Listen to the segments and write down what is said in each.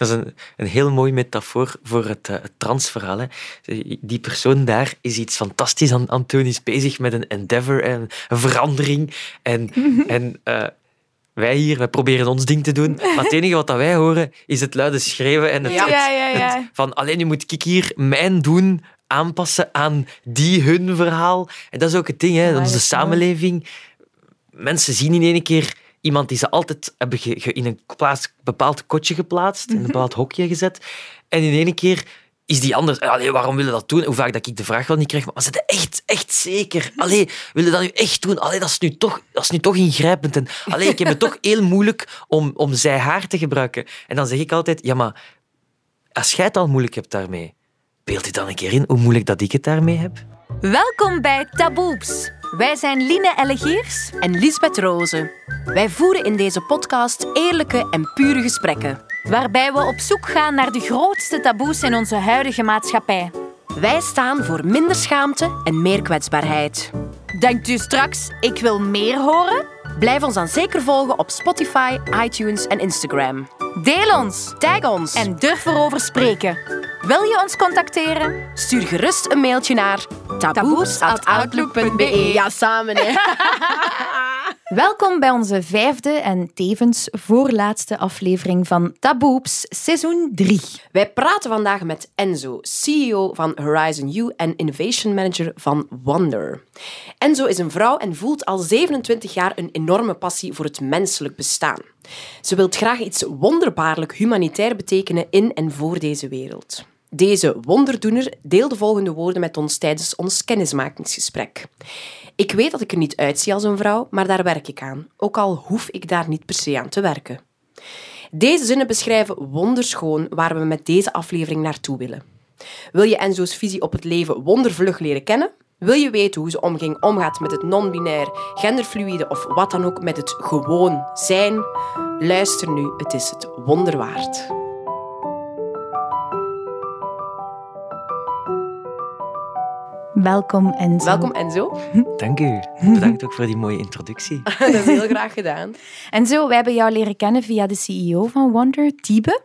Dat is een, een heel mooi metafoor voor het, uh, het transverhaal. Hè. Die persoon daar is iets fantastisch aan, aan is bezig met een endeavor en een verandering. En, en uh, wij hier, wij proberen ons ding te doen. Maar het enige wat wij horen is het luide schreeuwen en het, Ja, het- ja, ja, ja. het van alleen nu moet ik hier mijn doen aanpassen aan die hun verhaal. En dat is ook het ding, hè. Dat dat mooi. samenleving. Mensen zien in één keer iemand die ze altijd hebben ge- ge- in een plaats, bepaald kotje geplaatst, in een bepaald hokje gezet. En in één keer is die anders. Allee, waarom willen dat doen? Hoe vaak dat ik de vraag wel niet krijg, maar zit echt, echt zeker? Allee, willen dat nu echt doen? Allee, dat is nu toch, dat is nu toch ingrijpend. En, allee, ik heb het toch heel moeilijk om, om zij haar te gebruiken. En dan zeg ik altijd, ja, maar als jij het al moeilijk hebt daarmee, beeld je dan een keer in hoe moeilijk dat ik het daarmee heb? Welkom bij Taboeps. Wij zijn Line Ellegiers. en Lisbeth Rozen. Wij voeren in deze podcast eerlijke en pure gesprekken. Waarbij we op zoek gaan naar de grootste taboes in onze huidige maatschappij. Wij staan voor minder schaamte en meer kwetsbaarheid. Denkt u straks, ik wil meer horen? Blijf ons dan zeker volgen op Spotify, iTunes en Instagram. Deel ons Tag ons en durf erover spreken. Wil je ons contacteren? stuur gerust een mailtje naar taboes.outlook.be. Ja, samen hè. Welkom bij onze vijfde en tevens voorlaatste aflevering van Taboeps, seizoen 3. Wij praten vandaag met Enzo, CEO van Horizon U en Innovation Manager van Wonder. Enzo is een vrouw en voelt al 27 jaar een enorme passie voor het menselijk bestaan. Ze wil graag iets wonderbaarlijk humanitair betekenen in en voor deze wereld. Deze wonderdoener deelt de volgende woorden met ons tijdens ons kennismakingsgesprek. Ik weet dat ik er niet uitzie als een vrouw, maar daar werk ik aan, ook al hoef ik daar niet per se aan te werken. Deze zinnen beschrijven wonderschoon waar we met deze aflevering naartoe willen. Wil je Enzo's visie op het leven wondervlug leren kennen? Wil je weten hoe ze omging, omgaat met het non-binair, genderfluïde of wat dan ook met het gewoon zijn? Luister nu, het is het wonder Welkom Enzo. Welkom Enzo. Dank u. Bedankt ook voor die mooie introductie. Dat is heel graag gedaan. Enzo, wij hebben jou leren kennen via de CEO van Wonder, Tiebe.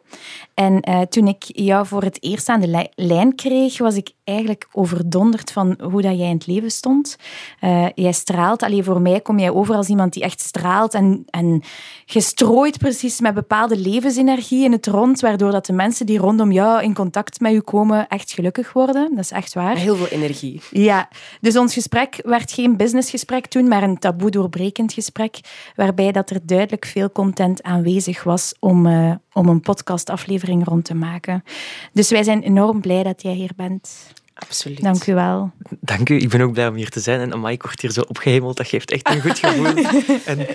En eh, toen ik jou voor het eerst aan de li- lijn kreeg, was ik eigenlijk overdonderd van hoe dat jij in het leven stond. Eh, jij straalt. Alleen voor mij kom jij over als iemand die echt straalt en, en gestrooid precies met bepaalde levensenergie in het rond, waardoor dat de mensen die rondom jou in contact met je komen echt gelukkig worden. Dat is echt waar. Heel veel energie. Ja, dus ons gesprek werd geen businessgesprek toen, maar een taboe doorbrekend gesprek, waarbij dat er duidelijk veel content aanwezig was om, eh, om een podcastaflevering rond te maken. Dus wij zijn enorm blij dat jij hier bent. Absoluut. Dank u wel. Dank u. Ik ben ook blij om hier te zijn. En amai, ik word hier zo opgehemeld. Dat geeft echt een goed gevoel. en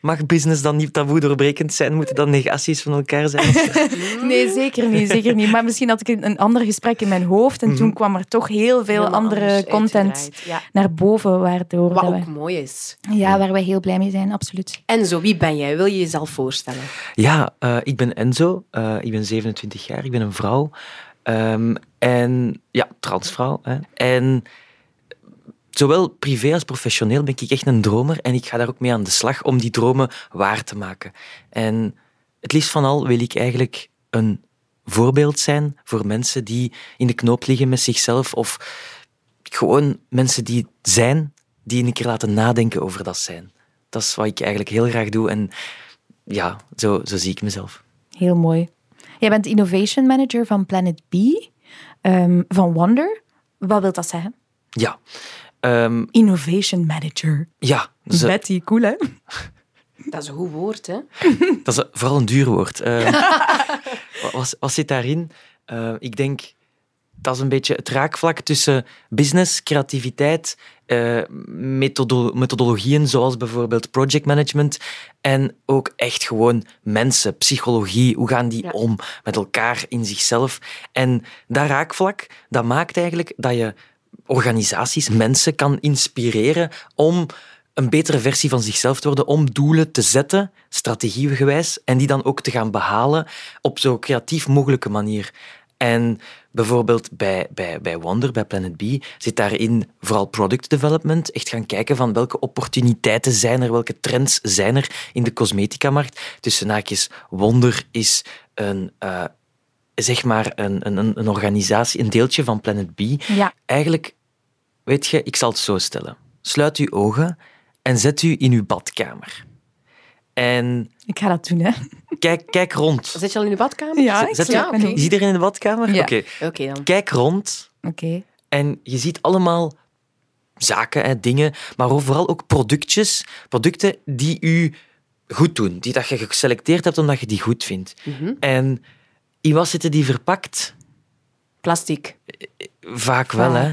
mag business dan niet taboe doorbrekend zijn? Moeten dan negaties van elkaar zijn? Nee, zeker niet, zeker niet. Maar misschien had ik een een ander gesprek in mijn hoofd en toen kwam er toch heel veel Helemaal andere content. Ja. naar boven, waardoor Wat dat ook we, mooi is. ja, waar wij heel blij mee zijn, absoluut. Enzo, wie ben jij? Wil je jezelf voorstellen? Ja, eh, ik ben Enzo. Eh, ik ben 27 jaar. Ik ben een vrouw. Ehm, en ja, transvrouw. Hè. En zowel privé als professioneel ben ik echt een dromer. En ik ga daar ook mee aan de slag om die dromen waar te maken. En het liefst van al wil ik eigenlijk een voorbeeld zijn voor mensen die in de knoop liggen met zichzelf. Of gewoon mensen die zijn, die een keer laten nadenken over dat zijn. Dat is wat ik eigenlijk heel graag doe. En ja, zo, zo zie ik mezelf. Heel mooi. Jij bent innovation manager van Planet B, ehm, van Wonder. Wat wil dat zeggen? Ja. Ehm, Innovation manager. ja, dus, Betty, cool hè? Dat is een goed woord, hè? dat is vooral een duur woord. Eh, wat, wat- zit daarin? Ik denk, dat is een beetje het raakvlak tussen business, creativiteit, eh, methodo- methodologieën zoals bijvoorbeeld project management en ook echt gewoon mensen, psychologie. Hoe gaan die Ja. om met elkaar in zichzelf? En dat raakvlak, dat maakt eigenlijk dat je organisaties, mensen kan inspireren om een betere versie van zichzelf te worden, om doelen te zetten, strategiegewijs, en die dan ook te gaan behalen op zo creatief mogelijke manier. En bijvoorbeeld bij, bij, bij Wonder, bij Planet B, zit daarin vooral product development. Echt gaan kijken van welke opportuniteiten zijn er, welke trends zijn er in de cosmetica-markt. Tussen naakjes, Wonder is een... Uh, zeg maar een, een, een organisatie, een deeltje van Planet B. Ja. Eigenlijk, weet je, ik zal het zo stellen. Sluit uw ogen en zet u in uw badkamer. En ik ga dat doen, hè. Kijk, kijk rond. Zit je al in de badkamer? Ja, Zet, ja okay. Is iedereen in de badkamer? Ja. Oké. Okay. dan. Kijk rond. Oké. En je ziet allemaal zaken, hè, dingen, maar vooral ook productjes. Producten die u goed doen. Die dat je geselecteerd hebt omdat je die goed vindt. Mhm. En in wat zitten die verpakt? Plastic. Vaak wel, hè.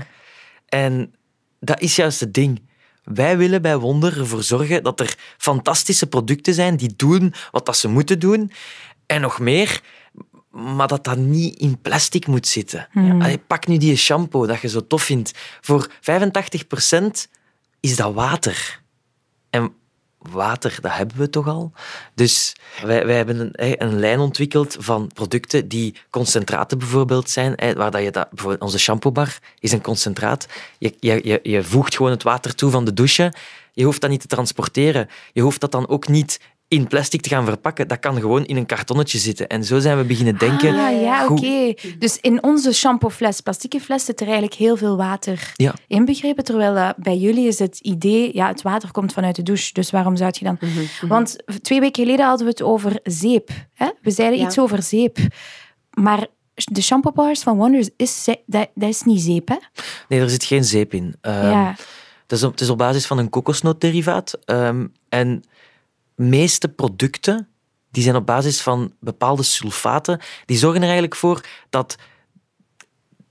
En dat is juist het ding. Wij willen bij Wonder ervoor zorgen dat er fantastische producten zijn die doen wat dat ze moeten doen. En nog meer, maar dat dat niet in plastic moet zitten. Hmm. Allee, pak nu die shampoo dat je zo tof vindt. Voor 85% is dat water. En water, dat hebben we toch al. Dus wij, wij hebben een, een lijn ontwikkeld van producten die concentraten bijvoorbeeld zijn. Waar dat je dat, bijvoorbeeld onze shampoobar is een concentraat. Je, je, je voegt gewoon het water toe van de douche. Je hoeft dat niet te transporteren. Je hoeft dat dan ook niet in plastic te gaan verpakken. Dat kan gewoon in een kartonnetje zitten. En zo zijn we beginnen denken. Ah, ja, goed, oké. Dus in onze shampoofles, plastieke fles, zit er eigenlijk heel veel water Ja. inbegrepen. Terwijl eh, bij jullie is het idee, ja, het water komt vanuit de douche. Dus waarom zou je dan... Want twee weken geleden hadden we het over zeep. Hè? We zeiden Ja. iets over zeep. Maar de shampoo bars van Wonders, is, ze- dat, dat is niet zeep, hè? Nee, er zit geen zeep in. Ehm, ja. Het is op, het is op basis van een kokosnoodderivaat. Ehm, en meeste producten die zijn op basis van bepaalde sulfaten. Die zorgen er eigenlijk voor dat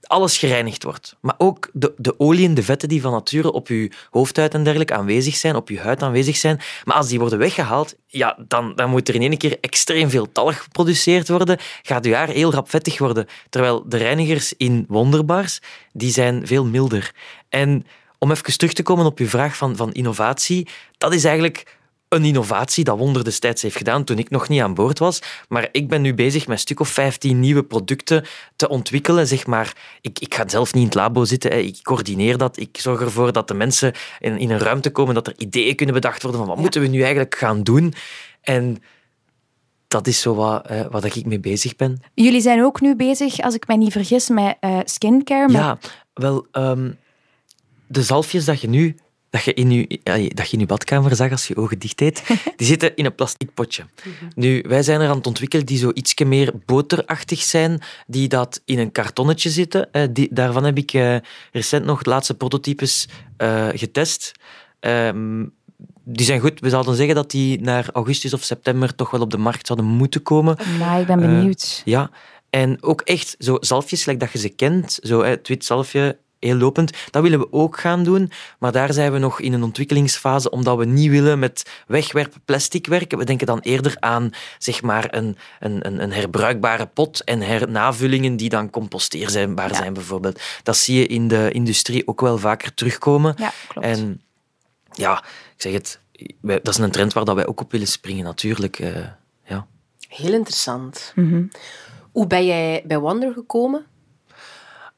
alles gereinigd wordt. Maar ook de, de olie en de vetten die van nature op je hoofdhuid en dergelijke aanwezig zijn, op je huid aanwezig zijn. Maar als die worden weggehaald, ja, dan, dan moet er in één keer extreem veel talg geproduceerd worden. Gaat je haar heel rap vettig worden. Terwijl de reinigers in Wonderbars, die zijn veel milder. En om even terug te komen op uw vraag van, van innovatie, dat is eigenlijk een innovatie dat Wonder destijds heeft gedaan toen ik nog niet aan boord was. Maar ik ben nu bezig met een stuk of 15 nieuwe producten te ontwikkelen. Zeg maar, ik, ik ga zelf niet in het labo zitten, hè. ik coördineer dat. Ik zorg ervoor dat de mensen in, in een ruimte komen, dat er ideeën kunnen bedacht worden van wat moeten we nu eigenlijk gaan doen. En dat is zo wat, eh, wat ik mee bezig ben. Jullie zijn ook nu bezig, als ik mij niet vergis, met eh, skincare. Ja, wel, ehm, de zalfjes dat je nu dat je, in je, ja, dat je in je badkamer zag als je ogen dicht deed, die zitten in een plastic potje. Nu, wij zijn er aan het ontwikkelen die zo ietsje meer boterachtig zijn, die dat in een kartonnetje zitten. Eh, die, daarvan heb ik eh, recent nog de laatste prototypes eh, getest. Ehm, die zijn goed. We zouden zeggen dat die naar augustus of september toch wel op de markt zouden moeten komen. Nou, ik ben benieuwd. Ja, en ook echt zo zalfjes, like dat je ze kent, zo hè, het wit zalfje, heel lopend, dat willen we ook gaan doen. Maar daar zijn we nog in een ontwikkelingsfase, omdat we niet willen met wegwerp plastic werken. We denken dan eerder aan zeg maar, een, een, een, een herbruikbare pot en hernavullingen die dan composteerbaar Ja. zijn, bijvoorbeeld. Dat zie je in de industrie ook wel vaker terugkomen. ja, klopt. En ja, ik zeg het, dat is een trend waar dat wij ook op willen springen, natuurlijk. eh, ja. Heel interessant. Mhm. Hoe ben jij bij Wonder gekomen?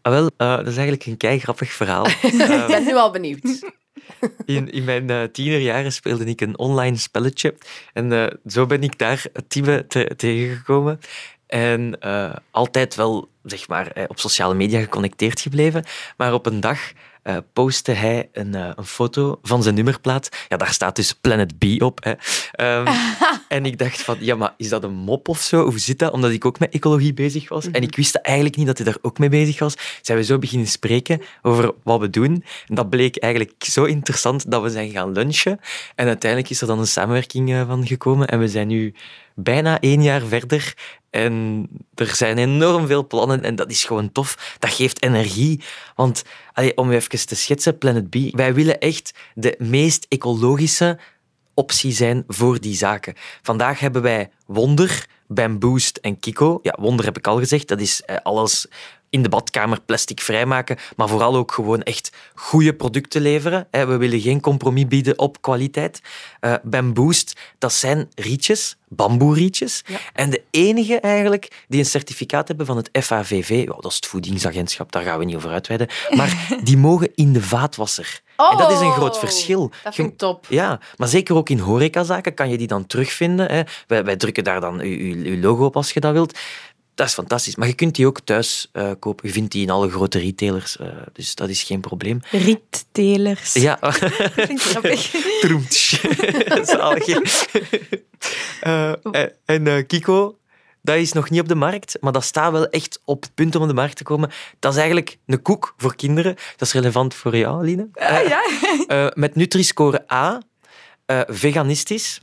Ah, wel, eh, dat is eigenlijk een kei grappig verhaal. Ik Eh, ben nu al benieuwd. in, in mijn eh, tienerjaren speelde ik een online spelletje. En eh, zo ben ik daar team te- tegengekomen. En altijd wel, zeg maar, op sociale media geconnecteerd gebleven. Maar op een dag eh, postte hij een, eh, een foto van zijn nummerplaat. Ja, daar staat dus Planet B op. Hè. Ehm, en ik dacht van, ja, maar is dat een mop of zo? Hoe zit dat? Omdat ik ook met ecologie bezig was. En ik wist eigenlijk niet dat hij daar ook mee bezig was. Zijn we zo beginnen spreken over wat we doen. En dat bleek eigenlijk zo interessant dat we zijn gaan lunchen. En uiteindelijk is er dan een samenwerking eh, van gekomen. En we zijn nu bijna één jaar verder. En er zijn enorm veel plannen en dat is gewoon tof. Dat geeft energie. Want om je even te schetsen, Planet B, wij willen echt de meest ecologische optie zijn voor die zaken. Vandaag hebben wij Wonder, Bamboost en Kiko. Ja, Wonder heb ik al gezegd, dat is eh, alles in de badkamer plastic vrijmaken, maar vooral ook gewoon echt goede producten leveren. We willen geen compromis bieden op kwaliteit. Uh, Bamboost, dat zijn rietjes, bamboerietjes. Ja. En de enige eigenlijk die een certificaat hebben van het FAVV, oh, dat is het voedingsagentschap, daar gaan we niet over uitweiden, maar die mogen in de vaatwasser. en dat is een groot Oh, verschil. Dat vind ik top. ja, maar zeker ook in horecazaken kan je die dan terugvinden. Hè. Wij, wij drukken daar dan uw, uw logo op als je dat wilt. Dat is fantastisch. Maar je kunt die ook thuis eh, kopen. Je vindt die in alle grote retailers. eh, dus dat is geen probleem. Riettelers. Ja. Troemtsch. Zalig. Eh, en en Kiko, dat is nog niet op de markt, maar dat staat wel echt op het punt om op de markt te komen. Dat is eigenlijk een koek voor kinderen. Dat is relevant voor jou, Line. Ah, ja. Eh, met Nutri-score A, eh, veganistisch.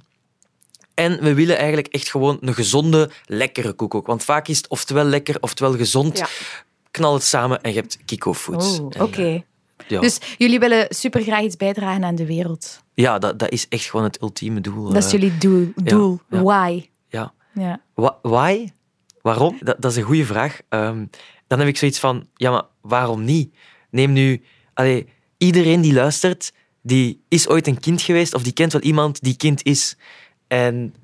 En we willen eigenlijk echt gewoon een gezonde, lekkere koek ook. Want vaak is het oftewel lekker, oftewel gezond. Ja. Knal het samen en je hebt Kiko Foods. Oh, oké. eh, ja, Dus jullie willen supergraag iets bijdragen aan de wereld. ja dat, dat is echt gewoon het ultieme doel. Dat is eh. jullie doel. doel. ja. Why? Ja. Ja. Why? Waarom? Dat, dat is een goede vraag. Ehm, dan heb ik zoiets van, ja, maar waarom niet? Neem nu, allee, iedereen die luistert, die is ooit een kind geweest of die kent wel iemand die kind is. En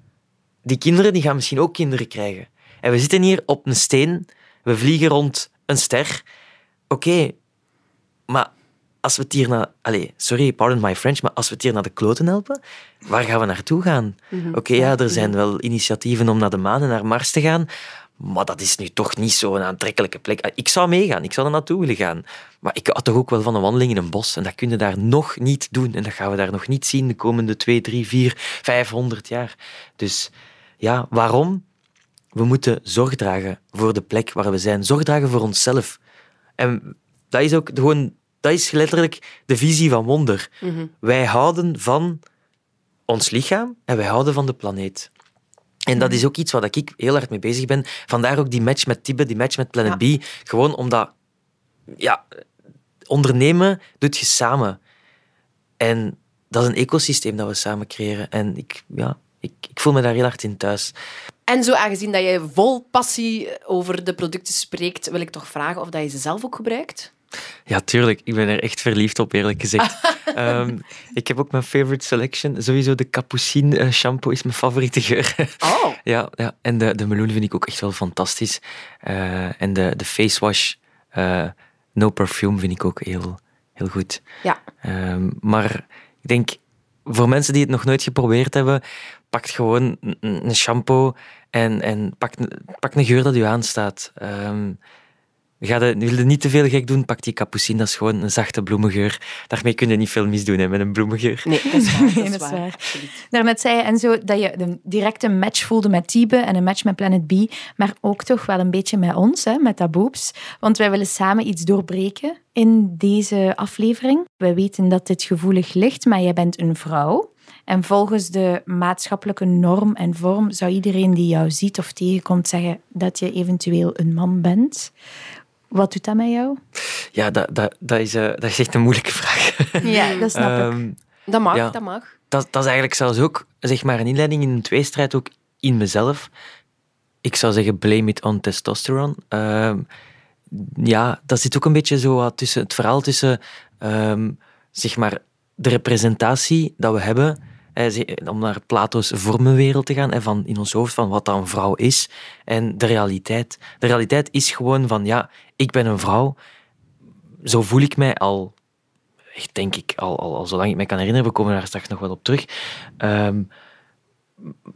die kinderen die gaan misschien ook kinderen krijgen. En we zitten hier op een steen, we vliegen rond een ster. Oké, maar als we het hier naar... Allee, sorry, pardon my French, maar als we het hier naar de kloten helpen, waar gaan we naartoe gaan? Oké, ja, er zijn wel initiatieven om naar de maan en naar Mars te gaan, maar dat is nu toch niet zo'n aantrekkelijke plek. Ik zou meegaan, ik zou er naartoe willen gaan. Maar ik had toch ook wel van een wandeling in een bos en dat kun je daar nog niet doen. En dat gaan we daar nog niet zien de komende twee, drie, vier, vijfhonderd jaar. Dus ja, waarom? We moeten zorg dragen voor de plek waar we zijn. Zorg dragen voor onszelf. En dat is ook gewoon... Dat is letterlijk de visie van Wonder. Wij houden van ons lichaam en wij houden van de planeet. En dat is ook iets waar ik heel hard mee bezig ben. Vandaar ook die match met Tibbe, die match met Planet B. Gewoon omdat... Ja, ondernemen doet je samen. En dat is een ecosysteem dat we samen creëren. En ik, ja, ik, ik voel me daar heel hard in thuis. En zo aangezien dat je vol passie over de producten spreekt, wil ik toch vragen of dat je ze zelf ook gebruikt? Ja, tuurlijk. Ik ben er echt verliefd op, eerlijk gezegd. Ehm, ik heb ook mijn favorite selection. Sowieso de Capucine eh, shampoo is mijn favoriete geur. Oh. ja, ja, en de, de meloen vind ik ook echt wel fantastisch. Eh, en de, de face wash, eh, no perfume, vind ik ook heel, heel goed. Ja. Ehm, maar ik denk, voor mensen die het nog nooit geprobeerd hebben, pak gewoon een, shampoo en, en pak, een- pak een geur dat u aanstaat. Ehm ga de, wil je niet te veel gek doen, pak die capucine. Dat is gewoon een zachte bloemengeur. Daarmee kun je niet veel misdoen hè, met een bloemengeur. Nee, dat is waar. Dat Nee, is dat is waar. waar. Absoluut. Daarnet zei je, Enzo, dat je een directe match voelde met Tiebe en een match met Planet B, maar ook toch wel een beetje met ons, hè, met dat boobs. Want wij willen samen iets doorbreken in deze aflevering. Wij weten dat dit gevoelig ligt, maar jij bent een vrouw. En volgens de maatschappelijke norm en vorm zou iedereen die jou ziet of tegenkomt zeggen dat je eventueel een man bent. Wat doet dat met jou? Ja, dat, dat, dat, is, eh, dat is echt een moeilijke vraag. Ja, dat snap ik. Ehm, Dat mag, Ja. dat mag. dat, dat is eigenlijk zelfs ook zeg maar, een inleiding in een tweestrijd ook in mezelf. Ik zou zeggen, blame it on testosterone. Ehm, ja, dat zit ook een beetje zo wat tussen het verhaal tussen ehm, zeg maar, de representatie dat we hebben, om naar Plato's vormenwereld te gaan, en van in ons hoofd van wat dan een vrouw is, en de realiteit. De realiteit is gewoon van, ja, ik ben een vrouw, zo voel ik mij al echt denk ik, al, al, al zolang ik me kan herinneren, we komen daar straks nog wel op terug. Ehm,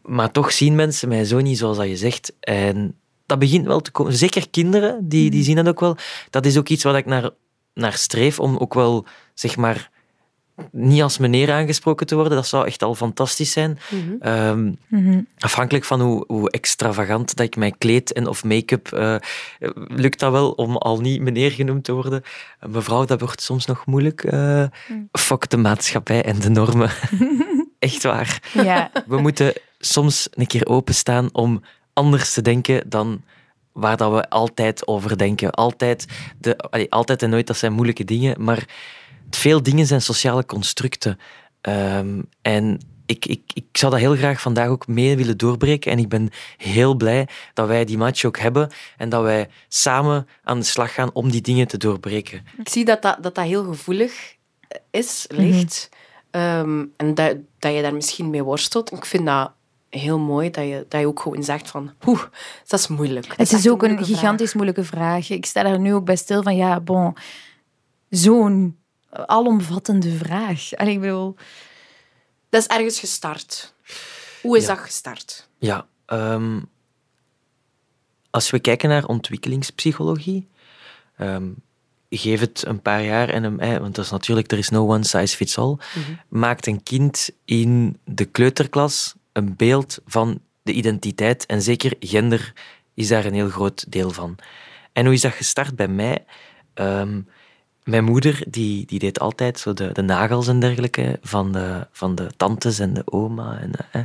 maar toch zien mensen mij zo niet zoals dat je zegt. En dat begint wel te komen. Zeker kinderen, die, die zien dat ook wel. Dat is ook iets wat ik naar, naar streef, om ook wel, zeg maar, niet als meneer aangesproken te worden. Dat zou echt al fantastisch zijn. Ehm, Mhm. Afhankelijk van hoe, hoe extravagant dat ik mij kleed en of make-up, eh, lukt dat wel om al niet meneer genoemd te worden. Mevrouw, dat wordt soms nog moeilijk. eh Fok de maatschappij en de normen. Echt waar. Ja, We moeten soms een keer openstaan om anders te denken dan waar dat we altijd over denken. Altijd, de, allee, altijd en nooit, dat zijn moeilijke dingen, maar veel dingen zijn sociale constructen. Ehm, en ik, ik, ik zou dat heel graag vandaag ook mee willen doorbreken. En ik ben heel blij dat wij die match ook hebben en dat wij samen aan de slag gaan om die dingen te doorbreken. Ik zie dat dat, dat, dat heel gevoelig is, ligt. Ehm, en dat, dat je daar misschien mee worstelt. Ik vind dat heel mooi dat je, dat je ook gewoon zegt van, oeh, dat is moeilijk. Dat Het is ook een moeilijke vraag. gigantisch moeilijke vraag. Ik sta daar nu ook bij stil van, ja, bon, zo'n alomvattende vraag. Allee, ik bedoel, Dat is ergens gestart. Hoe is Ja. dat gestart? Ja, ehm, als we kijken naar ontwikkelingspsychologie, ehm, geef het een paar jaar en een, eh, want dat is natuurlijk, er is no one size fits all, maakt een kind in de kleuterklas een beeld van de identiteit en zeker gender is daar een heel groot deel van. En hoe is dat gestart bij mij? Ehm, mijn moeder die, die deed altijd zo de, de nagels en dergelijke van de, van de tantes en de oma. En, eh,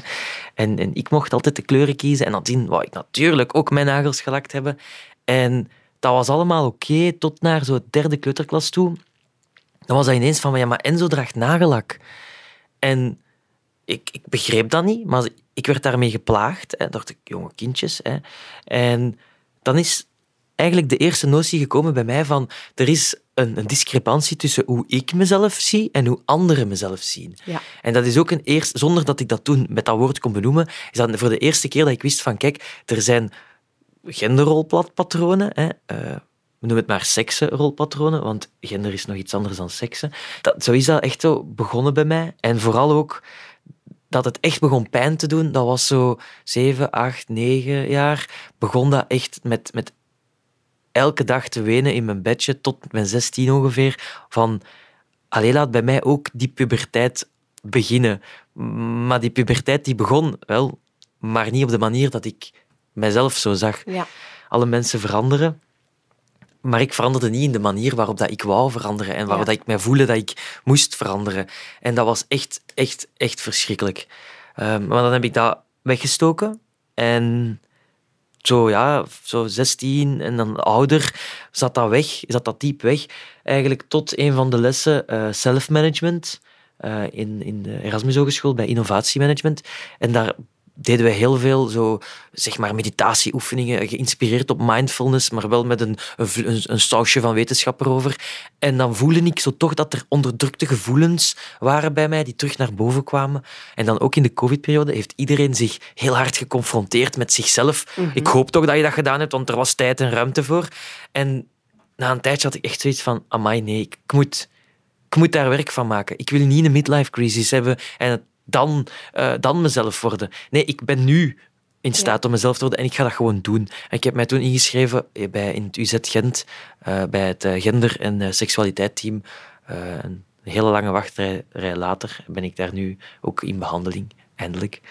en, en ik mocht altijd de kleuren kiezen. En nadien wou ik natuurlijk ook mijn nagels gelakt hebben. En dat was allemaal oké tot naar zo'n derde kleuterklas toe. Dan was dat ineens van, ja, maar Enzo draagt nagellak. En ik, ik begreep dat niet, maar ik werd daarmee geplaagd hè, door de jonge kindjes. Hè. En dan is eigenlijk de eerste notie gekomen bij mij van er is een, een discrepantie tussen hoe ik mezelf zie en hoe anderen mezelf zien. Ja. En dat is ook een eerst, zonder dat ik dat toen met dat woord kon benoemen, is dat voor de eerste keer dat ik wist van kijk, er zijn genderrolpatronen. Hè, eh, we noemen het maar seksenrolpatronen, want gender is nog iets anders dan seksen. Dat, zo is dat echt zo begonnen bij mij. En vooral ook dat het echt begon pijn te doen, dat was zo zeven, acht, negen jaar. Begon dat echt met, met elke dag te wenen in mijn bedje, tot mijn zestien ongeveer, van allee, laat bij mij ook die puberteit beginnen. Maar die puberteit die begon wel, maar niet op de manier dat ik mijzelf zo zag. Ja. Alle mensen veranderen, maar ik veranderde niet in de manier waarop dat ik wou veranderen en waarop Ja. dat ik mij voelde dat ik moest veranderen. En dat was echt, echt, echt verschrikkelijk. Ehm, maar dan heb ik dat weggestoken en zo, ja, zo 16 en dan ouder zat dat weg, zat dat diep weg. Eigenlijk tot een van de lessen eh, in, in de Erasmus Hogeschool bij innovatiemanagement. En daar deden we heel veel zo, zeg maar, meditatieoefeningen, geïnspireerd op mindfulness, maar wel met een, een, sausje van wetenschap erover. En dan voelde ik zo toch dat er onderdrukte gevoelens waren bij mij die terug naar boven kwamen. En dan ook in de covid-periode heeft iedereen zich heel hard geconfronteerd met zichzelf. Ik hoop toch dat je dat gedaan hebt, want er was tijd en ruimte voor. En na een tijdje had ik echt zoiets van, amai, nee, ik moet, ik moet daar werk van maken. Ik wil niet een midlife crisis hebben en het dan, eh, dan mezelf worden. Nee, ik ben nu in staat om mezelf te worden en ik ga dat gewoon doen. En ik heb mij toen ingeschreven bij, in het UZ Gent, eh, bij het eh, gender- en eh, seksualiteitteam. Eh, een hele lange wachtrij rij later ben ik daar nu ook in behandeling, eindelijk.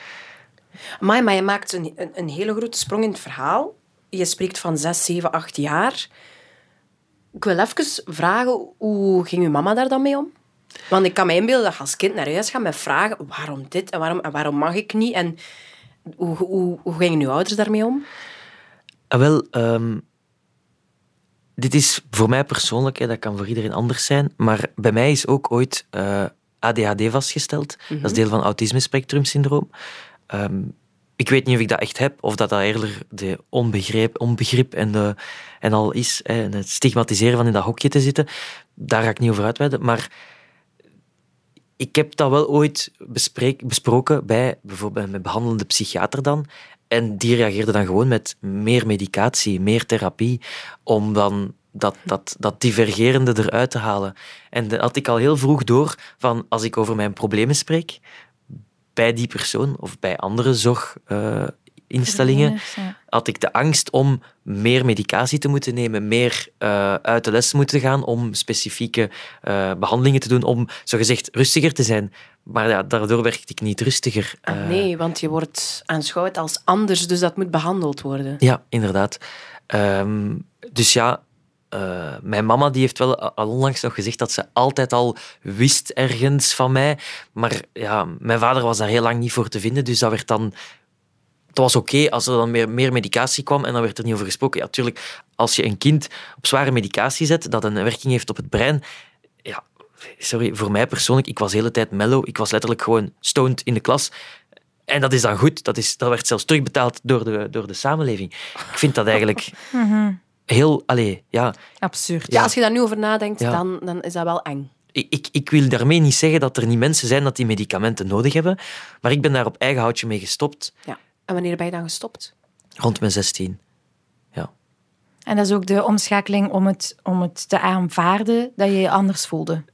Amai, maar je maakt een, een, een hele grote sprong in het verhaal. Je spreekt van zes, zeven, acht jaar. Ik wil even vragen, hoe ging uw mama daar dan mee om? Want ik kan me inbeelden dat je als kind naar huis gaat met vragen waarom dit en waarom, en waarom mag ik niet? En hoe, hoe, hoe gingen uw ouders daarmee om? Ah, wel, ehm, dit is voor mij persoonlijk, hè, dat kan voor iedereen anders zijn, maar bij mij is ook ooit eh, ADHD vastgesteld. Dat is deel van autisme-spectrumsyndroom. Ehm, ik weet niet of ik dat echt heb, of dat dat eerder de onbegrip, onbegrip en, de, en al is, hè, en het stigmatiseren van in dat hokje te zitten. Daar ga ik niet over uitweiden, maar ik heb dat wel ooit bespreek, besproken bij bijvoorbeeld mijn behandelende psychiater dan. En die reageerde dan gewoon met meer medicatie, meer therapie, om dan dat, dat, dat divergerende eruit te halen. En dat had ik al heel vroeg door van als ik over mijn problemen spreek, bij die persoon of bij andere zorginstellingen, Ja. had ik de angst om meer medicatie te moeten nemen, meer eh, uit de les te moeten gaan, om specifieke eh, behandelingen te doen, om zogezegd rustiger te zijn. Maar ja, daardoor werkte ik niet rustiger. Ah, Eh, nee, want je wordt aanschouwd als anders, dus dat moet behandeld worden. Ja, inderdaad. Ehm, dus ja, eh, mijn mama die heeft wel al onlangs nog gezegd dat ze altijd al wist ergens van mij. Maar ja, mijn vader was daar heel lang niet voor te vinden, dus dat werd dan... Het was oké als er dan meer, meer medicatie kwam en dan werd er niet over gesproken. Ja, natuurlijk, als je een kind op zware medicatie zet, dat een werking heeft op het brein, ja, sorry, voor mij persoonlijk, ik was de hele tijd mellow. Ik was letterlijk gewoon stoned in de klas. En dat is dan goed. Dat, is, dat werd zelfs terugbetaald door de, door de samenleving. Ik vind dat eigenlijk heel... Allee, ja, Absurd. Ja, als je daar nu over nadenkt, Ja. dan, dan is dat wel eng. ik, ik, ik wil daarmee niet zeggen dat er niet mensen zijn dat die medicamenten nodig hebben. Maar ik ben daar op eigen houtje mee gestopt. Ja. En wanneer ben je dan gestopt? Rond mijn 16. Ja. En dat is ook de omschakeling om het, om het te aanvaarden dat je je anders voelde.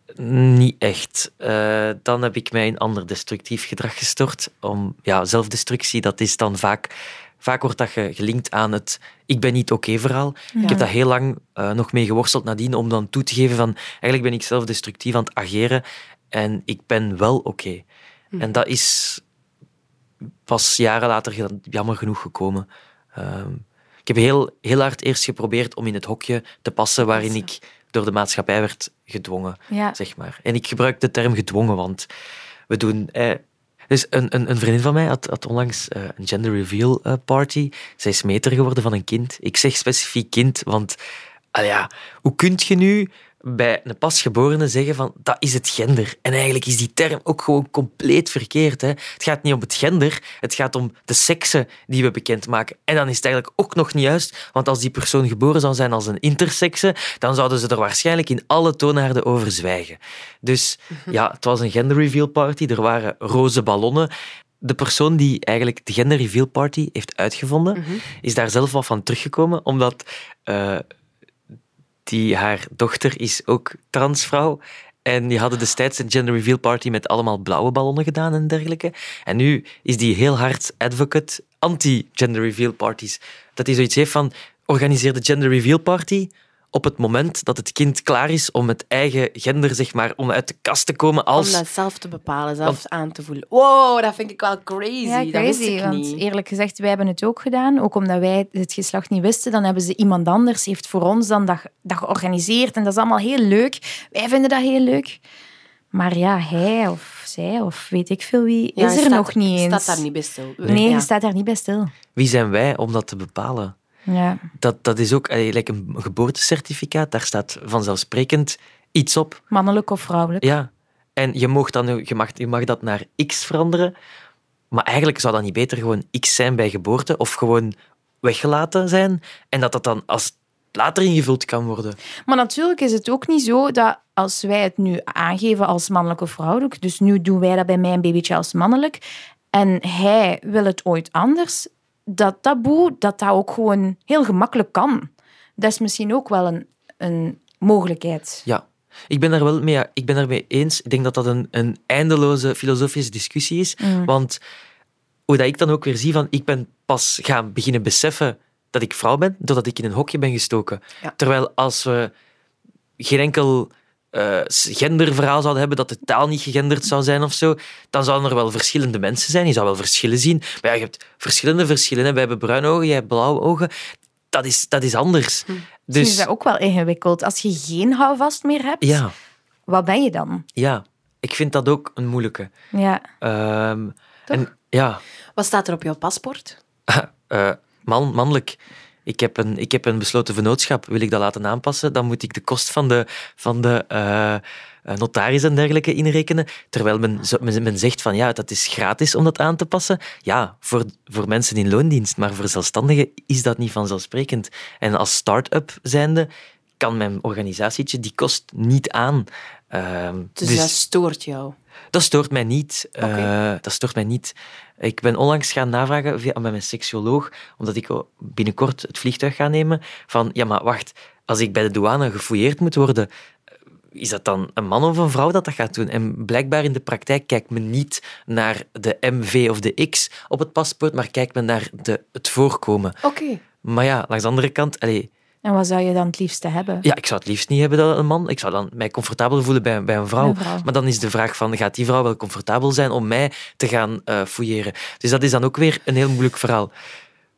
Niet echt. Eh, dan heb ik mij in ander destructief gedrag gestort. Om, ja, zelfdestructie, dat is dan vaak... Vaak wordt dat ge- gelinkt aan het ik ben niet oké verhaal. Ik heb daar heel lang eh, nog mee geworsteld nadien om dan toe te geven van eigenlijk ben ik zelfdestructief aan het ageren en ik ben wel oké. En dat is pas jaren later jammer genoeg gekomen. Ehm, ik heb heel, heel hard eerst geprobeerd om in het hokje te passen waarin ik door de maatschappij werd gedwongen, Ja. zeg maar. En ik gebruik de term gedwongen, want we doen... Eh, dus een, een, een vriendin van mij had, had onlangs eh, een gender reveal eh, party. Zij is meter geworden van een kind. Ik zeg specifiek kind, want ah ja, hoe kun je nu bij een pasgeborene zeggen van dat is het gender? En eigenlijk is die term ook gewoon compleet verkeerd. Hè? Het gaat niet om het gender, het gaat om de seksen die we bekendmaken. En dan is het eigenlijk ook nog niet juist, want als die persoon geboren zou zijn als een intersekse, dan zouden ze er waarschijnlijk in alle toonaarden over zwijgen. Dus ja, het was een gender reveal party, er waren roze ballonnen. De persoon die eigenlijk de gender reveal party heeft uitgevonden, is daar zelf wat van teruggekomen, omdat eh, die, haar dochter is ook transvrouw. En die hadden destijds een gender reveal party met allemaal blauwe ballonnen gedaan en dergelijke. En nu is die heel hard advocate anti-gender reveal parties. Dat hij zoiets heeft van, organiseer de gender reveal party op het moment dat het kind klaar is om het eigen gender, zeg maar, om uit de kast te komen als... Om dat zelf te bepalen, zelf aan te voelen. Wow, dat vind ik wel crazy. Ja, dat wist crazy. ik Want niet. eerlijk gezegd, wij hebben het ook gedaan. Ook omdat wij het geslacht niet wisten, dan hebben ze iemand anders, heeft voor ons dan dat, dat georganiseerd. En dat is allemaal heel leuk. Wij vinden dat heel leuk. Maar ja, hij of zij of weet ik veel wie, Ja, is er staat- nog niet je eens. staat daar niet bij stil. Nee, Ja. je staat daar niet bij stil. Wie zijn wij om dat te bepalen? Ja. Dat, dat is ook allee, like een geboortecertificaat, daar staat vanzelfsprekend iets op. Mannelijk of vrouwelijk. Ja. En je mag, dan, je, mag, je mag dat naar X veranderen, maar eigenlijk zou dat niet beter gewoon X zijn bij geboorte of gewoon weggelaten zijn en dat dat dan als later ingevuld kan worden. Maar natuurlijk is het ook niet zo dat als wij het nu aangeven als mannelijk of vrouwelijk, dus nu doen wij dat bij mijn babytje als mannelijk, en hij wil het ooit anders, dat taboe, dat dat ook gewoon heel gemakkelijk kan. Dat is misschien ook wel een, een mogelijkheid. Ja. Ik ben daar wel mee, ik ben daarmee eens. Ik denk dat dat een, een eindeloze filosofische discussie is. Want hoe dat ik dan ook weer zie van, ik ben pas gaan beginnen beseffen dat ik vrouw ben, doordat ik in een hokje ben gestoken. Ja. Terwijl als we geen enkel eh, genderverhaal zouden hebben, dat de taal niet gegenderd zou zijn of zo, dan zouden er wel verschillende mensen zijn. Je zou wel verschillen zien. Maar ja, je hebt verschillende verschillen. hè. Wij hebben bruine ogen, jij hebt blauwe ogen. Dat is, dat is anders. Dus Dus is dat ook wel ingewikkeld. Als je geen houvast meer hebt, ja, wat ben je dan? ja, ik vind dat ook een moeilijke. Ja. Ehm, en ja, Wat staat er op jouw paspoort? eh, man, mannelijk. Ik heb, een, ik heb een besloten vennootschap. Wil ik dat laten aanpassen, dan moet ik de kost van de, van de eh, eh, notaris en dergelijke inrekenen. Terwijl men, men, men zegt van ja, dat is gratis om dat aan te passen. Ja, voor, voor mensen in loondienst, maar voor zelfstandigen is dat niet vanzelfsprekend. En als start-up zijnde kan mijn organisatietje die kost niet aan. Ehm, Dus, dat stoort jou. Dat stoort mij niet. Eh, dat stoort mij niet. Ik ben onlangs gaan navragen via, met mijn seksuoloog, omdat ik binnenkort het vliegtuig ga nemen, van ja, maar wacht, als ik bij de douane gefouilleerd moet worden, eh, is dat dan een man of een vrouw dat dat gaat doen? En blijkbaar in de praktijk kijkt men niet naar de MV of de X op het paspoort, maar kijkt men naar de, het voorkomen. Oké. Maar ja, langs de andere kant, allee, En wat zou je dan het liefste hebben? ja, ik zou het liefst niet hebben dat een man. Ik zou dan mij comfortabel voelen bij, bij een vrouw. Een vrouw. Maar dan is de vraag van, gaat die vrouw wel comfortabel zijn om mij te gaan eh fouilleren? Dus dat is dan ook weer een heel moeilijk verhaal.